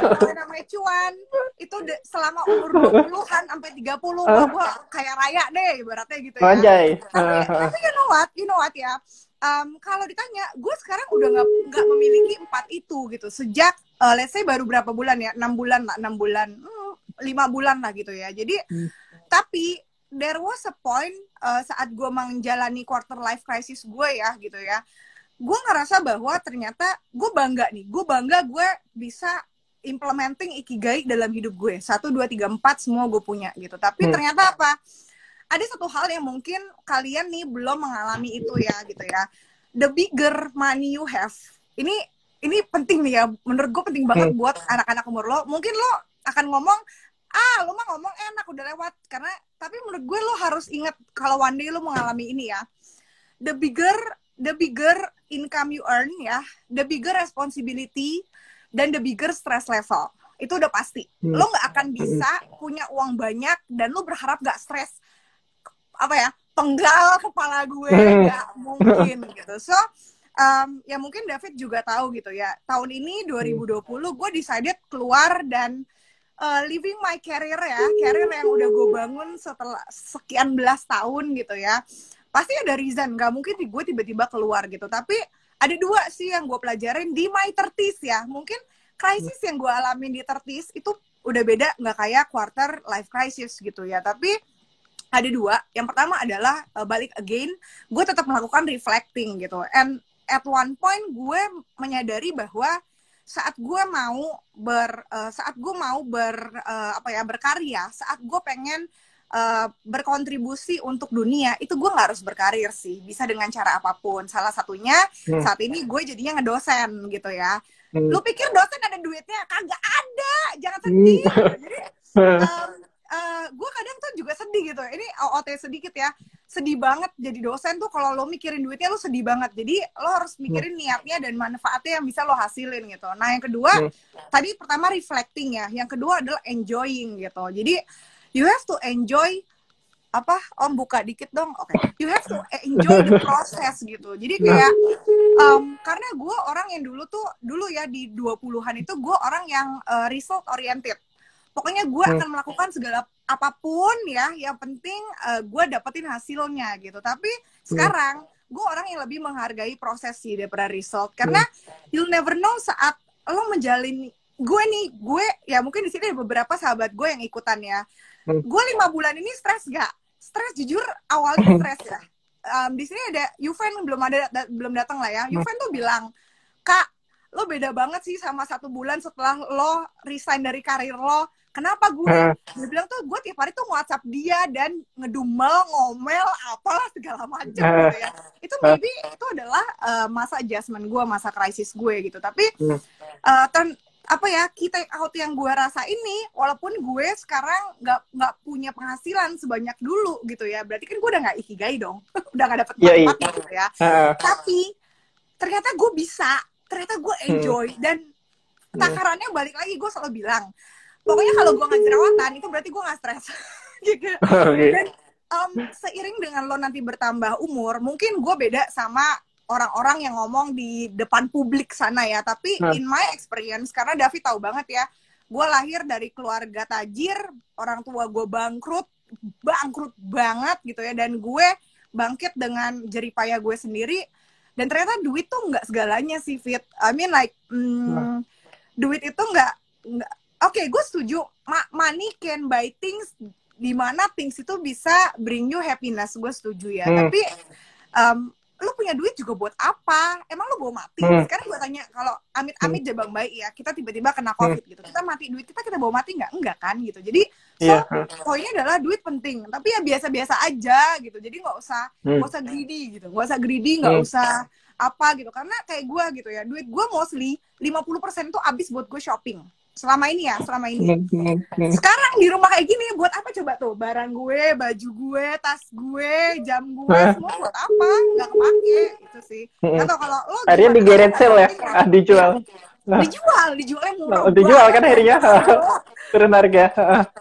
namanya cuan. Itu selama umur 20-an sampai 30 puluh gue kayak raya deh ibaratnya gitu ya. Anjay. Tapi, tapi you know what? You know what ya? Um, kalau ditanya, gue sekarang udah nggak nggak memiliki empat itu gitu. Sejak uh, let's say baru berapa bulan ya? Enam bulan lah, enam bulan, hmm, lima bulan lah gitu ya. Jadi, hmm. tapi there was a point uh, saat gue menjalani quarter life crisis gue ya gitu ya gue ngerasa bahwa ternyata gue bangga nih gue bangga gue bisa implementing ikigai dalam hidup gue satu dua tiga empat semua gue punya gitu tapi hmm. ternyata apa ada satu hal yang mungkin kalian nih belum mengalami itu ya gitu ya the bigger money you have ini ini penting nih ya menurut gue penting banget hmm. buat anak-anak umur lo mungkin lo akan ngomong ah lo mah ngomong enak udah lewat karena tapi menurut gue lo harus ingat kalau one day lo mengalami ini ya the bigger the bigger income you earn ya, the bigger responsibility dan the bigger stress level. Itu udah pasti. Hmm. Lo nggak akan bisa punya uang banyak dan lo berharap nggak stres apa ya penggal kepala gue nggak mungkin gitu. So um, ya mungkin David juga tahu gitu ya. Tahun ini 2020 gue decided keluar dan uh, living my career ya, career yang udah gue bangun setelah sekian belas tahun gitu ya pasti ada reason nggak mungkin gue tiba-tiba keluar gitu tapi ada dua sih yang gue pelajarin di my 30 ya mungkin krisis yang gue alamin di 30 itu udah beda nggak kayak quarter life crisis gitu ya tapi ada dua. Yang pertama adalah uh, balik again gue tetap melakukan reflecting gitu. And at one point gue menyadari bahwa saat gue mau ber uh, saat gue mau ber uh, apa ya berkarya saat gue pengen uh, berkontribusi untuk dunia itu gue nggak harus berkarir sih. Bisa dengan cara apa pun. Salah satunya hmm. saat ini gue jadinya ngedosen gitu ya. Hmm. lu pikir dosen ada duitnya? Kagak ada. Jangan sedih. Hmm. jadi um, uh, eh, gue kadang tuh juga sedih gitu. Ini OOT sedikit ya. Sedih banget jadi dosen tuh kalau lo mikirin duitnya lo sedih banget. Jadi lo harus mikirin hmm. niatnya dan manfaatnya yang bisa lo hasilin gitu. Nah yang kedua hmm. tadi pertama reflecting ya. Yang kedua adalah enjoying gitu. Jadi you have to enjoy apa? Om buka dikit dong. Oke. Okay. you have to enjoy the process gitu. Jadi kayak um, karena gue orang yang dulu tuh dulu ya di 20-an itu gue orang yang uh, result oriented pokoknya gue hmm. akan melakukan segala apa pun ya yang penting uh, gue dapetin hasilnya gitu tapi hmm. sekarang gue orang yang lebih menghargai proses sih daripada result karena hmm. you'll never know saat lo menjalin gue nih gue ya mungkin di sini ada beberapa sahabat gue yang ikutan ya Hmm. gue lima bulan ini stres gak stres jujur awalnya stres ya um, di sini ada Yuven belum ada da, belum datang lah ya hmm. Yuven tuh bilang kak lo beda banget sih sama satu bulan setelah lo resign dari karir lo kenapa gue hmm. dia bilang tuh gue tiap hari tuh WhatsApp dia dan ngedumel ngomel apalah segala macam gitu ya itu maybe itu adalah uh, masa adjustment gue masa krisis gue gitu tapi uh, apa ya kita out yang gue rasa ini walaupun gue sekarang nggak nggak punya penghasilan sebanyak dulu gitu ya berarti kan gue udah nggak ikigai dong udah nggak dapet yeah, yeah. gitu ya uh. tapi ternyata gue bisa ternyata gue hmm. enjoy hmm. dan takarannya balik lagi gue selalu bilang pokoknya kalau gue nggak jerawatan itu berarti gue nggak stres gitu okay. dan um, seiring dengan lo nanti bertambah umur mungkin gue beda sama orang-orang yang ngomong di depan publik sana ya. Tapi hmm. in my experience, karena David tahu banget ya, gue lahir dari keluarga tajir, orang tua gue bangkrut, bangkrut banget gitu ya. Dan gue bangkit dengan jeripaya gue sendiri. Dan ternyata duit tuh nggak segalanya sih, Fit. I mean like, mm, hmm. duit itu nggak, nggak. Oke, okay, gue setuju. Ma money can buy things di mana things itu bisa bring you happiness. Gue setuju ya. Hmm. Tapi um, lu punya duit juga buat apa? Emang lu bawa mati? Hmm. Sekarang gue tanya, kalau amit-amit jabang baik ya, kita tiba-tiba kena covid gitu, kita mati duit kita kita bawa mati nggak? Enggak kan gitu. Jadi so poinnya adalah duit penting, tapi ya biasa-biasa aja gitu. Jadi nggak usah Hmm. nggak usah greedy gitu, nggak usah greedy, nggak Hmm. usah apa gitu. Karena kayak gue gitu ya, duit gue mostly 50% tuh habis buat gue shopping. Selama ini ya, selama ini. Hmm, hmm, hmm. sekarang di rumah kayak gini buat apa coba tuh? Barang gue baju gue tas gue jam gue semua buat apa? Nggak kepake itu sih. Atau kalau lo Akhirnya di gimana? garage sale ya, ah, dijual. dijual dijualnya murah Oh, dijual kan akhirnya. Turun harga.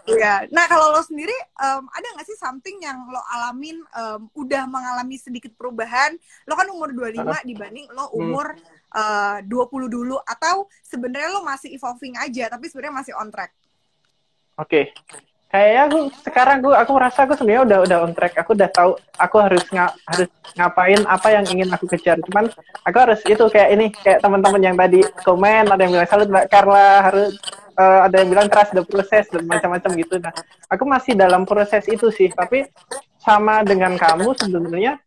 Iya. Nah kalau lo sendiri em, ada nggak sih something yang lo alamin em, udah mengalami sedikit perubahan? Lo kan umur 25 dibanding lo umur eh, 20 dulu atau sebenarnya lo masih evolving aja tapi sebenarnya masih on track? Oke. Kayaknya aku sekarang aku aku merasa aku sebenarnya udah udah on track. Aku udah tahu aku harus nga, harus ngapain apa yang ingin aku kejar. Cuman aku harus itu kayak ini kayak teman-teman yang tadi komen ada yang bilang salut Mbak Carla harus eh, ada yang bilang trust the process dan macam-macam gitu. Nah, aku masih dalam proses itu sih. Tapi sama dengan kamu sebenarnya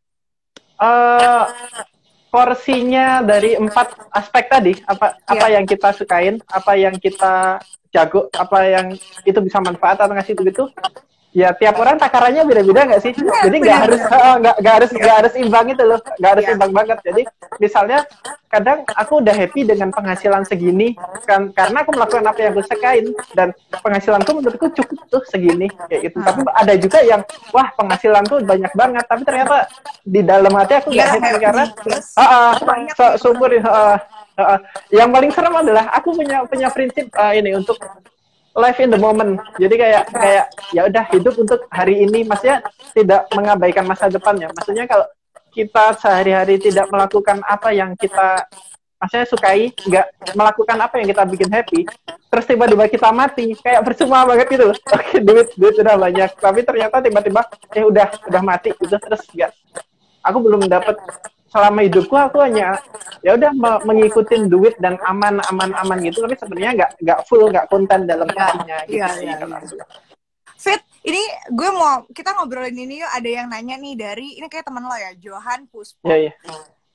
eh porsinya dari empat aspek tadi. Apa apa yang kita sukain apa yang kita jago apa yang itu bisa manfaat atau ngasih itu gitu ya tiap orang takarannya beda-beda nggak sih jadi nggak harus eh, nggak nggak harus nggak harus imbang itu loh nggak harus Iya. imbang banget jadi misalnya kadang aku udah happy dengan penghasilan segini kan karena aku melakukan apa yang aku sukain dan penghasilanku menurutku cukup tuh segini kayak gitu Hmm. tapi ada juga yang wah penghasilanku banyak banget tapi ternyata di dalam hati aku nggak Iya, happy karena. Ah, ah, Banyak so, sumber ah, ah. yang paling serem adalah aku punya punya prinsip ah, ini untuk life in the moment. Jadi kayak kayak ya udah hidup untuk hari ini, maksudnya tidak mengabaikan masa depannya. Maksudnya kalau kita sehari-hari tidak melakukan apa yang kita maksudnya sukai, nggak melakukan apa yang kita bikin happy, terus tiba-tiba kita mati, kayak percuma banget gitu loh. Oke, duit duit udah banyak, tapi ternyata tiba-tiba eh udah udah mati gitu terus nggak. Aku belum dapat selama hidupku aku hanya ya udah me- mengikutin duit dan aman aman aman gitu tapi sebenarnya nggak nggak full nggak konten dalam Iya, hatinya gitu iya, sih iya, kalau iya. aku. Fit, ini gue mau kita ngobrolin ini yuk. Ada yang nanya nih dari ini kayak teman lo ya, Johan Puspo. Iya iya.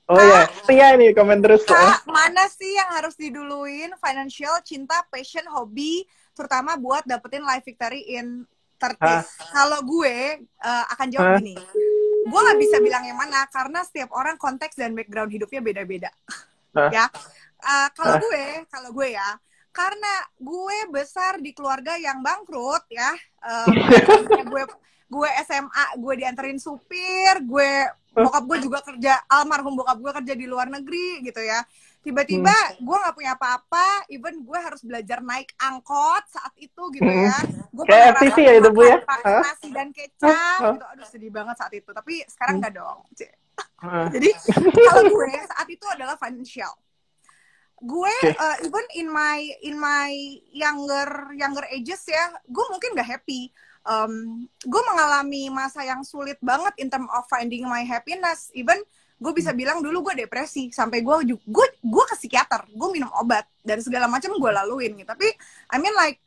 Oh ya, Tia ini komen terus. Kak, mana sih yang harus diduluin? Financial, cinta, passion, hobi, terutama buat dapetin life victory in 30 Kalau gue eh, akan jawab Hah? gini, gue nggak bisa bilang yang mana karena setiap orang konteks dan background hidupnya beda-beda. Hah? ya, Hah? kalau gue, kalau gue ya, karena gue besar di keluarga yang bangkrut ya, eh, gue gue SMA gue dianterin supir gue bokap gue juga kerja almarhum bokap gue kerja di luar negeri gitu ya tiba-tiba gue nggak punya apa-apa even gue harus belajar naik angkot saat itu gitu ya. Gue Kayak FTV ya itu, Bu, ya? nasi dan kecap Hah? gitu. Aduh sedih banget saat itu. Tapi sekarang nggak dong. Ah, jadi kalau gue saat itu adalah financial. Gue Oke. uh, even in my in my younger younger ages ya gue mungkin gak happy. Um, gue mengalami masa yang sulit banget in term of finding my happiness. Even gue bisa bilang dulu gue depresi sampai gue gue gue ke psikiater gue minum obat dan segala macam gue laluin gitu. Tapi I mean like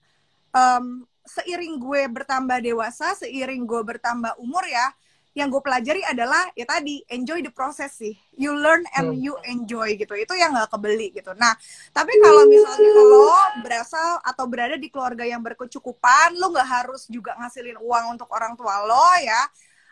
um, seiring gue bertambah dewasa seiring gue bertambah umur ya yang gue pelajari adalah ya tadi enjoy the process sih. You learn and Hmm. you enjoy gitu. Itu yang gak kebeli gitu. Nah tapi kalau misalnya lo berasal atau berada di keluarga yang berkecukupan lo nggak harus juga ngasilin uang untuk orang tua lo ya.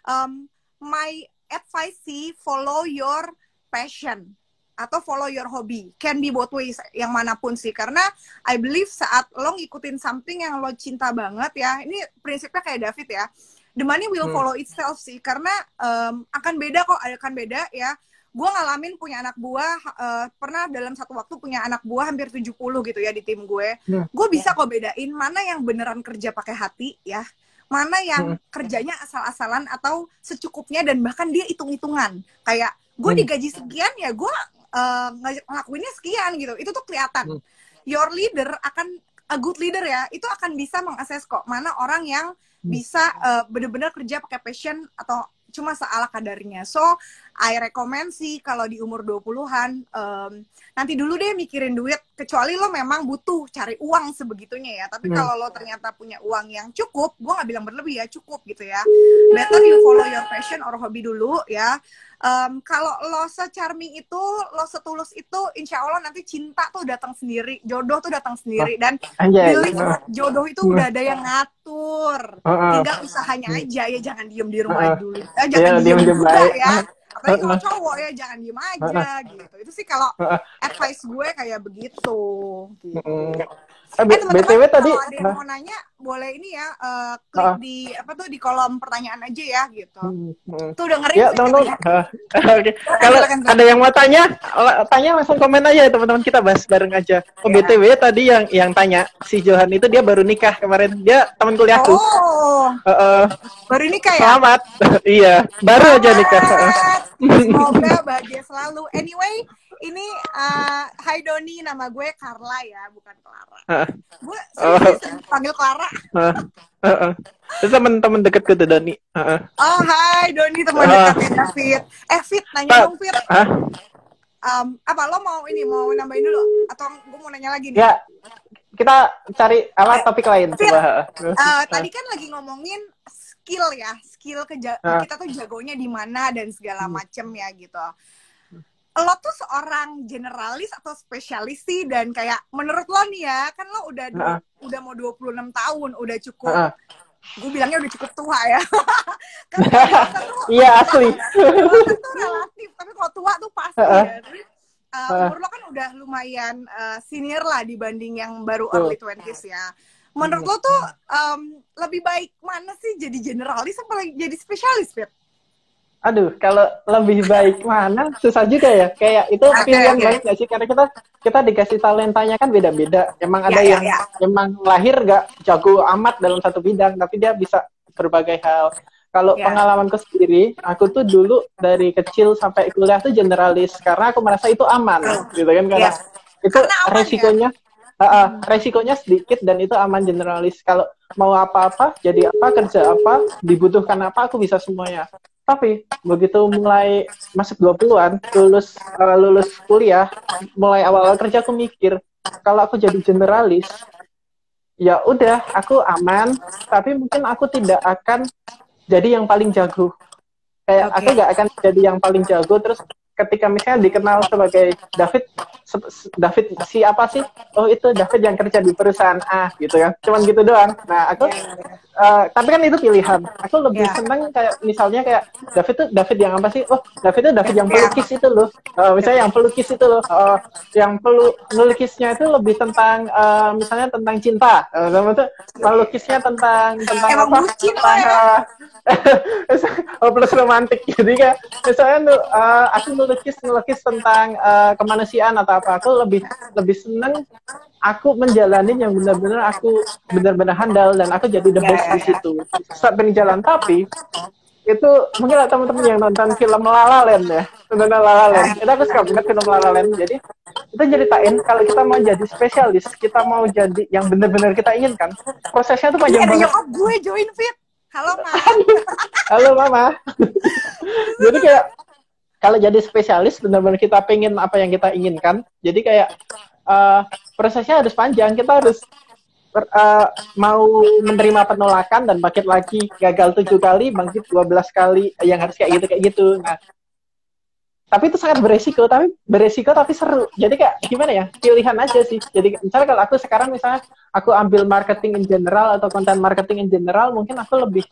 Um, my advice sih follow your passion atau follow your hobby. Can be both ways yang mana pun sih. Karena I believe saat lo ngikutin something yang lo cinta banget ya ini prinsipnya kayak David ya the money will Hmm. follow itself sih. Karena um, akan beda kok akan beda ya. Gue ngalamin punya anak buah uh, pernah dalam satu waktu punya anak buah hampir 70 gitu ya di tim gue. Hmm. gue bisa kok bedain mana yang beneran kerja pakai hati ya mana yang Hmm. kerjanya asal-asalan atau secukupnya dan bahkan dia hitung-hitungan kayak gue Hmm. digaji sekian ya gue uh, ng- ngelakuinnya sekian gitu itu tuh kelihatan Hmm. your leader akan a good leader ya itu akan bisa mengakses kok mana orang yang Hmm. bisa uh, bener-bener kerja pakai passion atau cuma seala kadarnya so I recommend sih kalau di umur 20-an um, nanti dulu deh mikirin duit kecuali lo memang butuh cari uang sebegitunya ya. Tapi Hmm. kalau lo ternyata punya uang yang cukup, gue nggak bilang berlebih ya, cukup gitu ya. Better you follow your passion or hobi dulu ya. Um, kalau lo se-charming itu, lo setulus itu, insya Allah nanti cinta tuh datang sendiri, jodoh tuh datang sendiri dan Anjay. believe Nah, jodoh itu udah ada yang ngatur. Heeh. Tinggal usahanya aja ya, jangan diem di rumah dulu. Eh, jangan Iya, diem juga baik. ya. Apalagi kalau cowok ya jangan diem aja gitu. Itu sih kalau advice gue kayak begitu. gitu. Mm. Eh, Eh teman-teman BTW tadi kalau ada yang mau nanya boleh ini ya eh, klik Ah. di apa tuh di kolom pertanyaan aja ya gitu. Hmm, hmm. Tuh dengerin Ya sih teman-teman. Kalau ada yang mau tanya, tanya langsung komen aja ya teman-teman kita bahas bareng aja. Oh, Ya. BTW tadi yang yang tanya si Johan itu dia baru nikah kemarin. Dia teman kuliahku. Oh, Heeh. baru ini kayak Selamat. iya, baru aja nikah. Semoga bahagia selalu. Anyway, ini uh, Hai Doni, nama gue Carla ya, bukan Clara. Heeh. Gue sering panggil Clara. Heeh. Heeh. Itu teman-teman dekatku tuh Doni. Heeh. Oh, Hai Doni, teman Ah. dekatnya David. Eh, Fit, nanya dong, Fit. Hah? Um, apa lo mau ini mau nambahin dulu atau gue mau nanya lagi nih? Ya, kita cari apa topik lain Fit. coba. Eh, tadi kan lagi ngomongin skill ya, skill keja Ah. kita tuh jagonya di mana dan segala Hmm. macem ya gitu. Lo tuh seorang generalis atau spesialis sih dan kayak menurut lo nih ya, kan lo udah Ah. du- udah mau 26 tahun, udah cukup Heeh. gue bilangnya udah cukup tua ya. kan Iya, asli. tuh relatif, tapi kalau tua tuh pasti Heeh. ya. Uh, umur lo kan udah lumayan uh, senior lah dibanding yang baru early 20s ya. Menurut lo tuh um, lebih baik mana sih jadi generalis apa lagi jadi spesialis, Fit? Aduh, kalau lebih baik mana susah juga ya. Kayak itu Oke, pilihan oke. banget gak sih? Karena kita kita dikasih talentanya kan beda-beda. Emang ada Ya, ya, yang ya. emang lahir gak jago amat dalam satu bidang, tapi dia bisa berbagai hal. Kalau Ya. pengalamanku sendiri, aku tuh dulu dari kecil sampai kuliah tuh generalis karena aku merasa itu aman, gitu kan? Karena Ya. itu Karena aman, resikonya, Ah, ah, resikonya sedikit dan itu aman generalis. Kalau mau apa-apa, jadi apa, kerja apa, dibutuhkan apa, aku bisa semuanya. Tapi begitu mulai masuk 20-an, lulus eh, lulus kuliah, mulai awal-awal kerja aku mikir, kalau aku jadi generalis, ya udah aku aman, tapi mungkin aku tidak akan jadi yang paling jago. Kayak Oke. aku nggak akan jadi yang paling jago terus ketika misalnya dikenal sebagai David David siapa sih? Oh itu David yang kerja di perusahaan A gitu kan. Cuman gitu doang. Nah, aku eh, tapi kan itu pilihan. Aku lebih Ya. seneng kayak misalnya kayak David tuh David yang apa sih? Oh, David tuh David yang Ya. pelukis itu loh. Eh, misalnya yang pelukis itu loh. Eh, yang pelu melukisnya itu lebih tentang eh, misalnya tentang cinta. Sama tuh melukisnya tentang tentang Emang apa? bucin lo Tentang, ya. eh, oh, plus romantik jadi kayak misalnya eh, aku melukis melukis tentang eh, kemanusiaan atau apa aku lebih lebih seneng aku menjalani yang benar-benar aku benar-benar handal dan aku jadi the best di situ saat berjalan tapi itu mungkin teman-teman yang nonton film La La Land ya nonton La La Land itu aku suka banget film La La Land jadi itu ceritain kalau kita mau jadi spesialis kita mau jadi yang benar-benar kita inginkan prosesnya tuh panjang ada banget nyokap gue join Fit. Halo, Ma. Halo mama. jadi kayak kalau jadi spesialis benar-benar kita pengen apa yang kita inginkan. Jadi kayak eh, prosesnya harus panjang. Kita harus ber- eh, mau menerima penolakan dan bangkit lagi gagal tujuh kali, bangkit 12 kali yang harus kayak gitu kayak gitu. Nah, tapi itu sangat beresiko, tapi beresiko tapi seru. Jadi kayak gimana ya? Pilihan aja sih. Jadi misalnya kalau aku sekarang misalnya aku ambil marketing in general atau konten marketing in general, mungkin aku lebih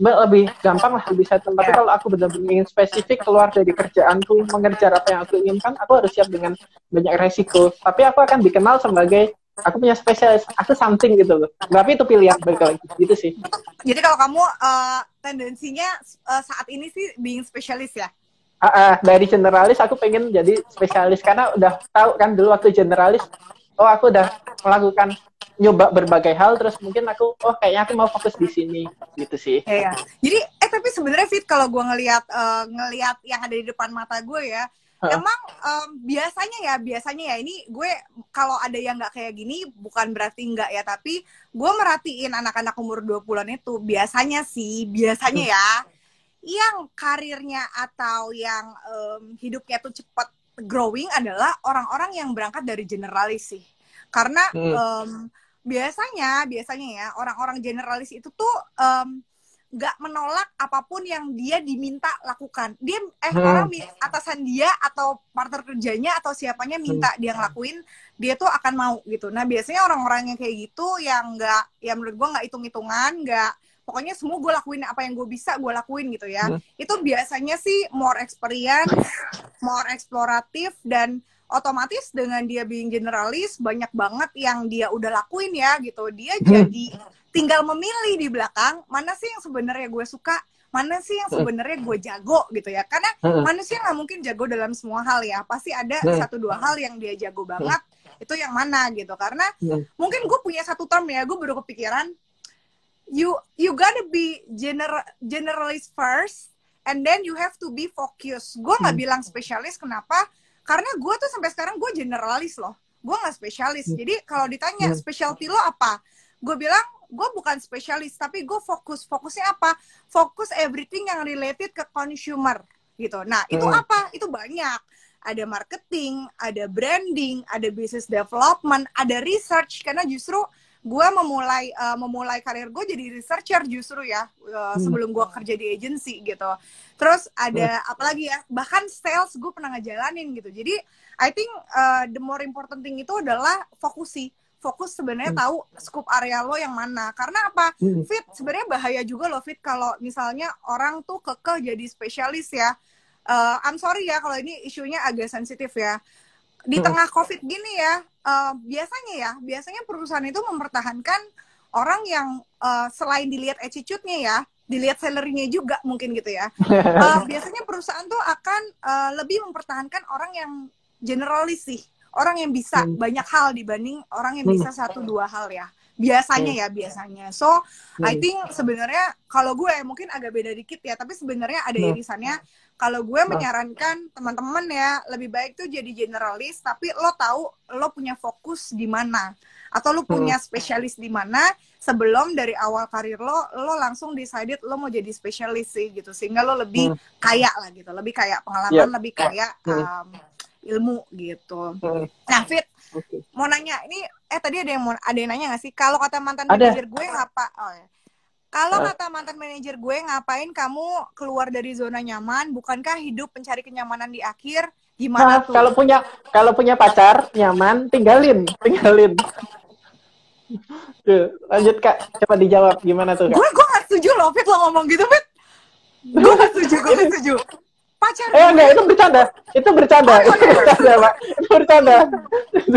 lebih gampang lah lebih settle. Tapi kalau aku benar-benar ingin spesifik keluar dari kerjaanku, mengejar apa yang aku inginkan, aku harus siap dengan banyak resiko. Tapi aku akan dikenal sebagai aku punya spesialis, aku something gitu loh. Tapi itu pilihan balik lagi, gitu sih. Jadi kalau kamu eh, tendensinya eh, saat ini sih being spesialis ya? Ah, ah, dari generalis aku pengen jadi spesialis karena udah tahu kan dulu waktu generalis oh aku udah melakukan nyoba berbagai hal terus mungkin aku oh kayaknya aku mau fokus di sini gitu sih Iya. Jadi eh tapi sebenarnya Fit kalau gue ngelihat eh, ngelihat yang ada di depan mata gue ya, Heeh. emang em, biasanya ya biasanya ya ini gue kalau ada yang nggak kayak gini bukan berarti nggak ya tapi gue merhatiin anak-anak umur 20-an itu biasanya sih biasanya ya yang karirnya atau yang um, hidupnya tuh cepat growing adalah orang-orang yang berangkat dari generalis sih. Karena hmm. um, biasanya biasanya ya orang-orang generalis itu tuh um, nggak menolak apa pun yang dia diminta lakukan. Dia eh hmm. orang atasan dia atau partner kerjanya atau siapanya minta hmm. dia ngelakuin, dia tuh akan mau gitu. Nah biasanya orang-orang yang kayak gitu yang nggak, ya menurut gue nggak hitung-hitungan, nggak pokoknya semua gue lakuin apa yang gue bisa gue lakuin gitu ya. Hmm. Itu biasanya sih more experience, more eksploratif dan otomatis dengan dia being generalis banyak banget yang dia udah lakuin ya gitu. Dia hmm. jadi tinggal memilih di belakang mana sih yang sebenarnya gue suka mana sih yang sebenarnya gue jago gitu ya. Karena manusia nggak mungkin jago dalam semua hal ya. Pasti ada satu dua hal yang dia jago banget itu yang mana gitu. Karena mungkin gue punya satu term ya gue baru kepikiran. You you gotta be general generalist first and then you have to be focus gue nggak hmm. bilang spesialis kenapa karena gue tuh sampai sekarang gue generalis loh. Gue nggak spesialis. Jadi kalau ditanya specialty lo apa gue bilang gue bukan spesialis tapi gue fokus. Fokusnya apa? Fokus everything yang related ke consumer gitu. Nah itu hmm. apa? Itu banyak. Ada marketing ada branding ada business development ada research. Karena justru gue memulai uh, memulai karir gue jadi researcher justru ya uh, hmm. sebelum gue kerja di agency gitu terus ada hmm. apalagi ya bahkan sales gue pernah ngejalanin gitu jadi I think uh, the more important thing itu adalah fokusi fokus sebenarnya hmm. tahu scope area lo yang mana karena apa hmm. fit sebenarnya bahaya juga lo fit kalau misalnya orang tuh kekeh jadi spesialis ya uh, I'm sorry ya kalau ini isunya agak sensitif ya di tengah covid gini ya uh, biasanya ya biasanya perusahaan itu mempertahankan orang yang uh, selain dilihat attitude-nya ya dilihat salary-nya juga mungkin gitu ya uh, biasanya perusahaan tuh akan uh, lebih mempertahankan orang yang generalis sih orang yang bisa hmm. banyak hal dibanding orang yang bisa hmm. satu dua hal ya biasanya hmm. ya biasanya so hmm. I think sebenarnya kalau gue mungkin agak beda dikit ya tapi sebenarnya ada hmm. irisannya kalau gue menyarankan teman-teman ya lebih baik tuh jadi generalis tapi lo tahu lo punya fokus di mana atau lo punya spesialis di mana sebelum dari awal karir lo lo langsung decided lo mau jadi spesialis sih gitu sehingga lo lebih kaya lah gitu lebih kayak pengalaman yeah. lebih kayak um, ilmu gitu. Hmm. Nah, Fit, okay. mau nanya ini eh tadi ada yang mau ada yang nanya gak sih kalau kata mantan ada. manajer gue ngapa? Oh ya. Kalau uh. kata mantan manajer gue ngapain kamu keluar dari zona nyaman? Bukankah hidup mencari kenyamanan di akhir? Gimana nah, tuh? Kalau punya kalau punya pacar nyaman, tinggalin, tinggalin. Tuh, lanjut Kak, coba dijawab gimana tuh Kak? Gue gue gak setuju loh Fit lo ngomong gitu Fit. Gue gak setuju, gue gak setuju pacar eh enggak itu bercanda. Itu bercanda. Oh, itu bercanda pak. Itu bercanda.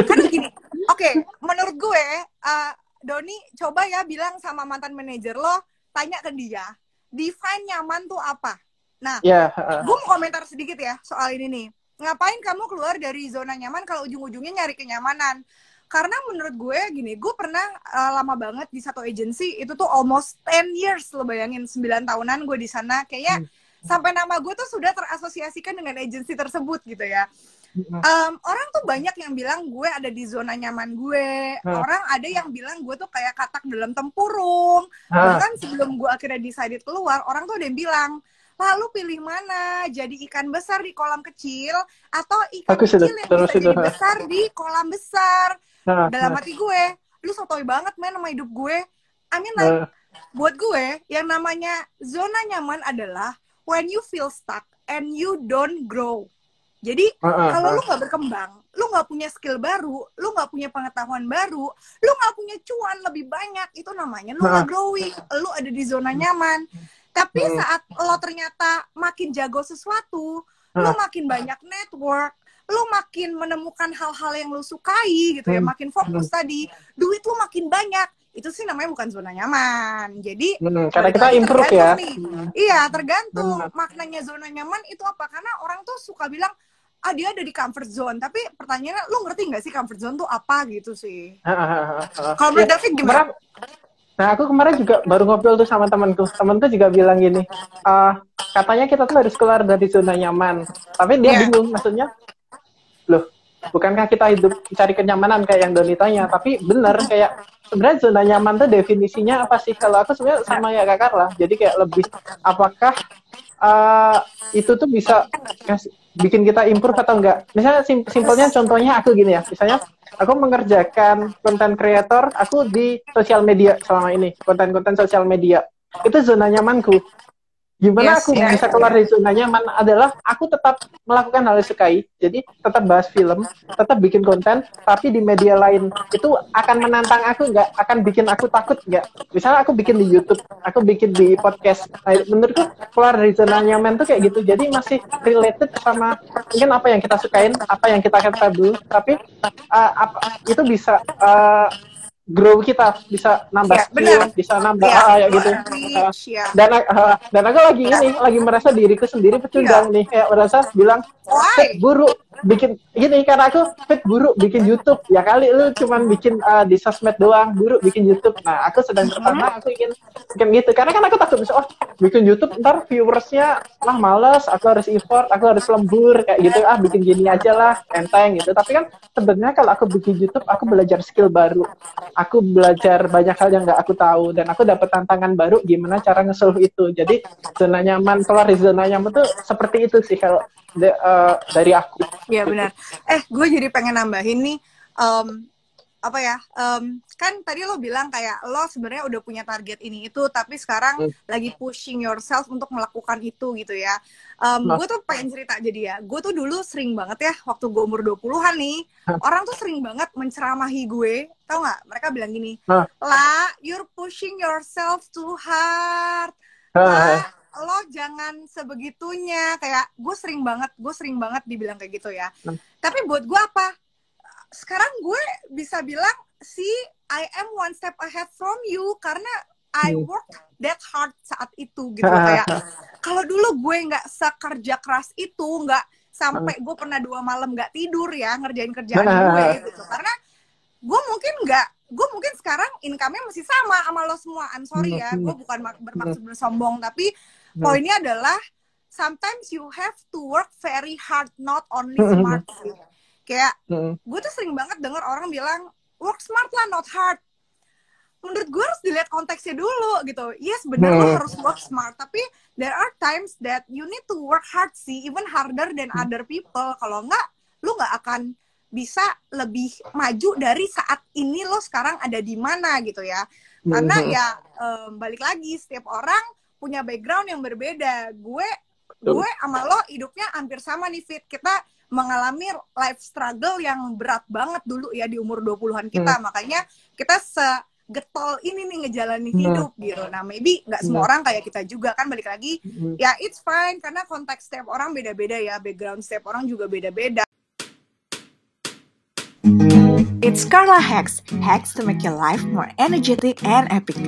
Kan gini oke okay, menurut gue uh, Doni coba ya bilang sama mantan manajer lo tanya ke dia define nyaman tuh apa? Nah yeah, uh. gue mau komentar sedikit ya soal ini nih. Ngapain kamu keluar dari zona nyaman kalau ujung-ujungnya nyari kenyamanan? Karena menurut gue gini, gue pernah uh, lama banget di satu agency itu tuh almost 10 years lo bayangin 9 tahunan gue di sana. Kayak hmm sampai nama gue tuh sudah terasosiasikan dengan agensi tersebut gitu ya. Um, orang tuh banyak yang bilang gue ada di zona nyaman gue. Orang ada yang bilang gue tuh kayak katak dalam tempurung. Bahkan sebelum gue akhirnya decided keluar orang tuh ada yang bilang lalu pilih mana? Jadi ikan besar di kolam kecil atau ikan Aku kecil yang bisa jadi besar di kolam besar? Dalam hati gue lu sotoy banget men sama hidup gue. I mean like buat gue yang namanya zona nyaman adalah when you feel stuck and you don't grow. Jadi uh, uh, kalau uh. lu nggak berkembang, lu nggak punya skill baru, lu nggak punya pengetahuan baru, lu nggak punya cuan lebih banyak, itu namanya lu nggak growing, lu ada di zona nyaman. Tapi saat lo ternyata makin jago sesuatu, lu makin banyak network, lu makin menemukan hal-hal yang lu sukai gitu ya, hmm. makin fokus tadi, duit lu makin banyak itu sih namanya bukan zona nyaman. Jadi hmm, karena kita improve ya. Nih. Iya, tergantung hmm. maknanya zona nyaman itu apa. Karena orang tuh suka bilang ah dia ada di comfort zone. Tapi pertanyaannya lu ngerti nggak sih comfort zone tuh apa gitu sih? Kalau menurut ya, David gimana? Nah, aku kemarin juga baru ngobrol tuh sama temanku. Temanku juga bilang gini, uh, katanya kita tuh harus keluar dari zona nyaman. Tapi dia yeah. bingung, maksudnya, loh, bukankah kita hidup cari kenyamanan kayak yang Doni tanya? Tapi bener, kayak sebenarnya zona nyaman tuh definisinya apa sih? Kalau aku sebenarnya sama ya Kak Carla. Jadi kayak lebih apakah uh, itu tuh bisa bikin kita improve atau enggak. Misalnya sim simpelnya contohnya aku gini ya. Misalnya aku mengerjakan konten kreator aku di sosial media selama ini, konten-konten sosial media. Itu zona nyamanku. Gimana yes, aku yes. bisa keluar dari zona nyaman adalah aku tetap melakukan hal yang sukai. Jadi tetap bahas film, tetap bikin konten, tapi di media lain itu akan menantang aku nggak, akan bikin aku takut nggak. Misalnya aku bikin di YouTube, aku bikin di podcast. Nah, menurutku keluar dari zona nyaman tuh kayak gitu. Jadi masih related sama mungkin apa yang kita sukain, apa yang kita capable, tapi uh, apa, itu bisa uh, grow kita bisa nambah ya, skill, bener. bisa nambah ya, ah, ya gitu. Reach, ya. Dan uh, dan aku lagi ini lagi merasa diriku sendiri pecundang ya. nih. Kayak merasa bilang buruk bikin gini karena aku fit buruk bikin YouTube. Ya kali lu cuman bikin uh, di sosmed doang buruk bikin YouTube. Nah aku sedang pertama aku ingin bikin gitu. Karena kan aku takut bisa oh bikin YouTube ntar viewersnya lah males. Aku harus effort aku harus lembur kayak gitu. Ah bikin gini aja lah enteng gitu. Tapi kan sebenarnya kalau aku bikin YouTube aku belajar skill baru aku belajar banyak hal yang nggak aku tahu dan aku dapat tantangan baru gimana cara ngesolve itu jadi zona nyaman keluar dari zona nyaman tuh seperti itu sih kalau de, uh, dari aku. Iya benar. Eh, gue jadi pengen nambahin nih. Um, apa ya um, kan tadi lo bilang kayak lo sebenarnya udah punya target ini itu tapi sekarang hmm. lagi pushing yourself untuk melakukan itu gitu ya um, gue tuh pengen cerita jadi ya. Gue tuh dulu sering banget ya waktu gue umur 20-an nih orang tuh sering banget menceramahi gue. Tau nggak? Mereka bilang gini lah you're pushing yourself too hard. Lah lo jangan sebegitunya. Kayak gue sering banget gue sering banget dibilang kayak gitu ya. Tapi buat gue apa? Sekarang gue bisa bilang see I am one step ahead from you. Karena I hmm. work that hard saat itu gitu. Kayak kalau dulu gue nggak sekerja keras itu nggak sampai gue pernah dua malam nggak tidur ya ngerjain kerjaan gue gitu. Karena gue mungkin nggak gue mungkin sekarang income-nya masih sama sama lo semua. I'm sorry ya gue bukan bermaksud bersombong tapi poinnya adalah sometimes you have to work very hard not only smart. sih kayak gue tuh sering banget denger orang bilang work smart lah not hard menurut gue harus dilihat konteksnya dulu gitu yes benar lo harus work smart tapi there are times that you need to work hard sih even harder than other people kalau enggak lu nggak akan bisa lebih maju dari saat ini lo sekarang ada di mana gitu ya karena ya um, balik lagi setiap orang punya background yang berbeda. Gue gue sama lo hidupnya hampir sama nih Fit. Kita mengalami life struggle yang berat banget dulu ya di umur 20-an kita. Hmm. Makanya kita se getol ini nih ngejalanin hmm. hidup gitu. Nah, maybe nggak semua hmm. orang kayak kita juga kan balik lagi. Hmm. Ya it's fine karena konteks setiap orang beda-beda ya, background setiap orang juga beda-beda. It's Carla Hacks, hacks to make your life more energetic and epic.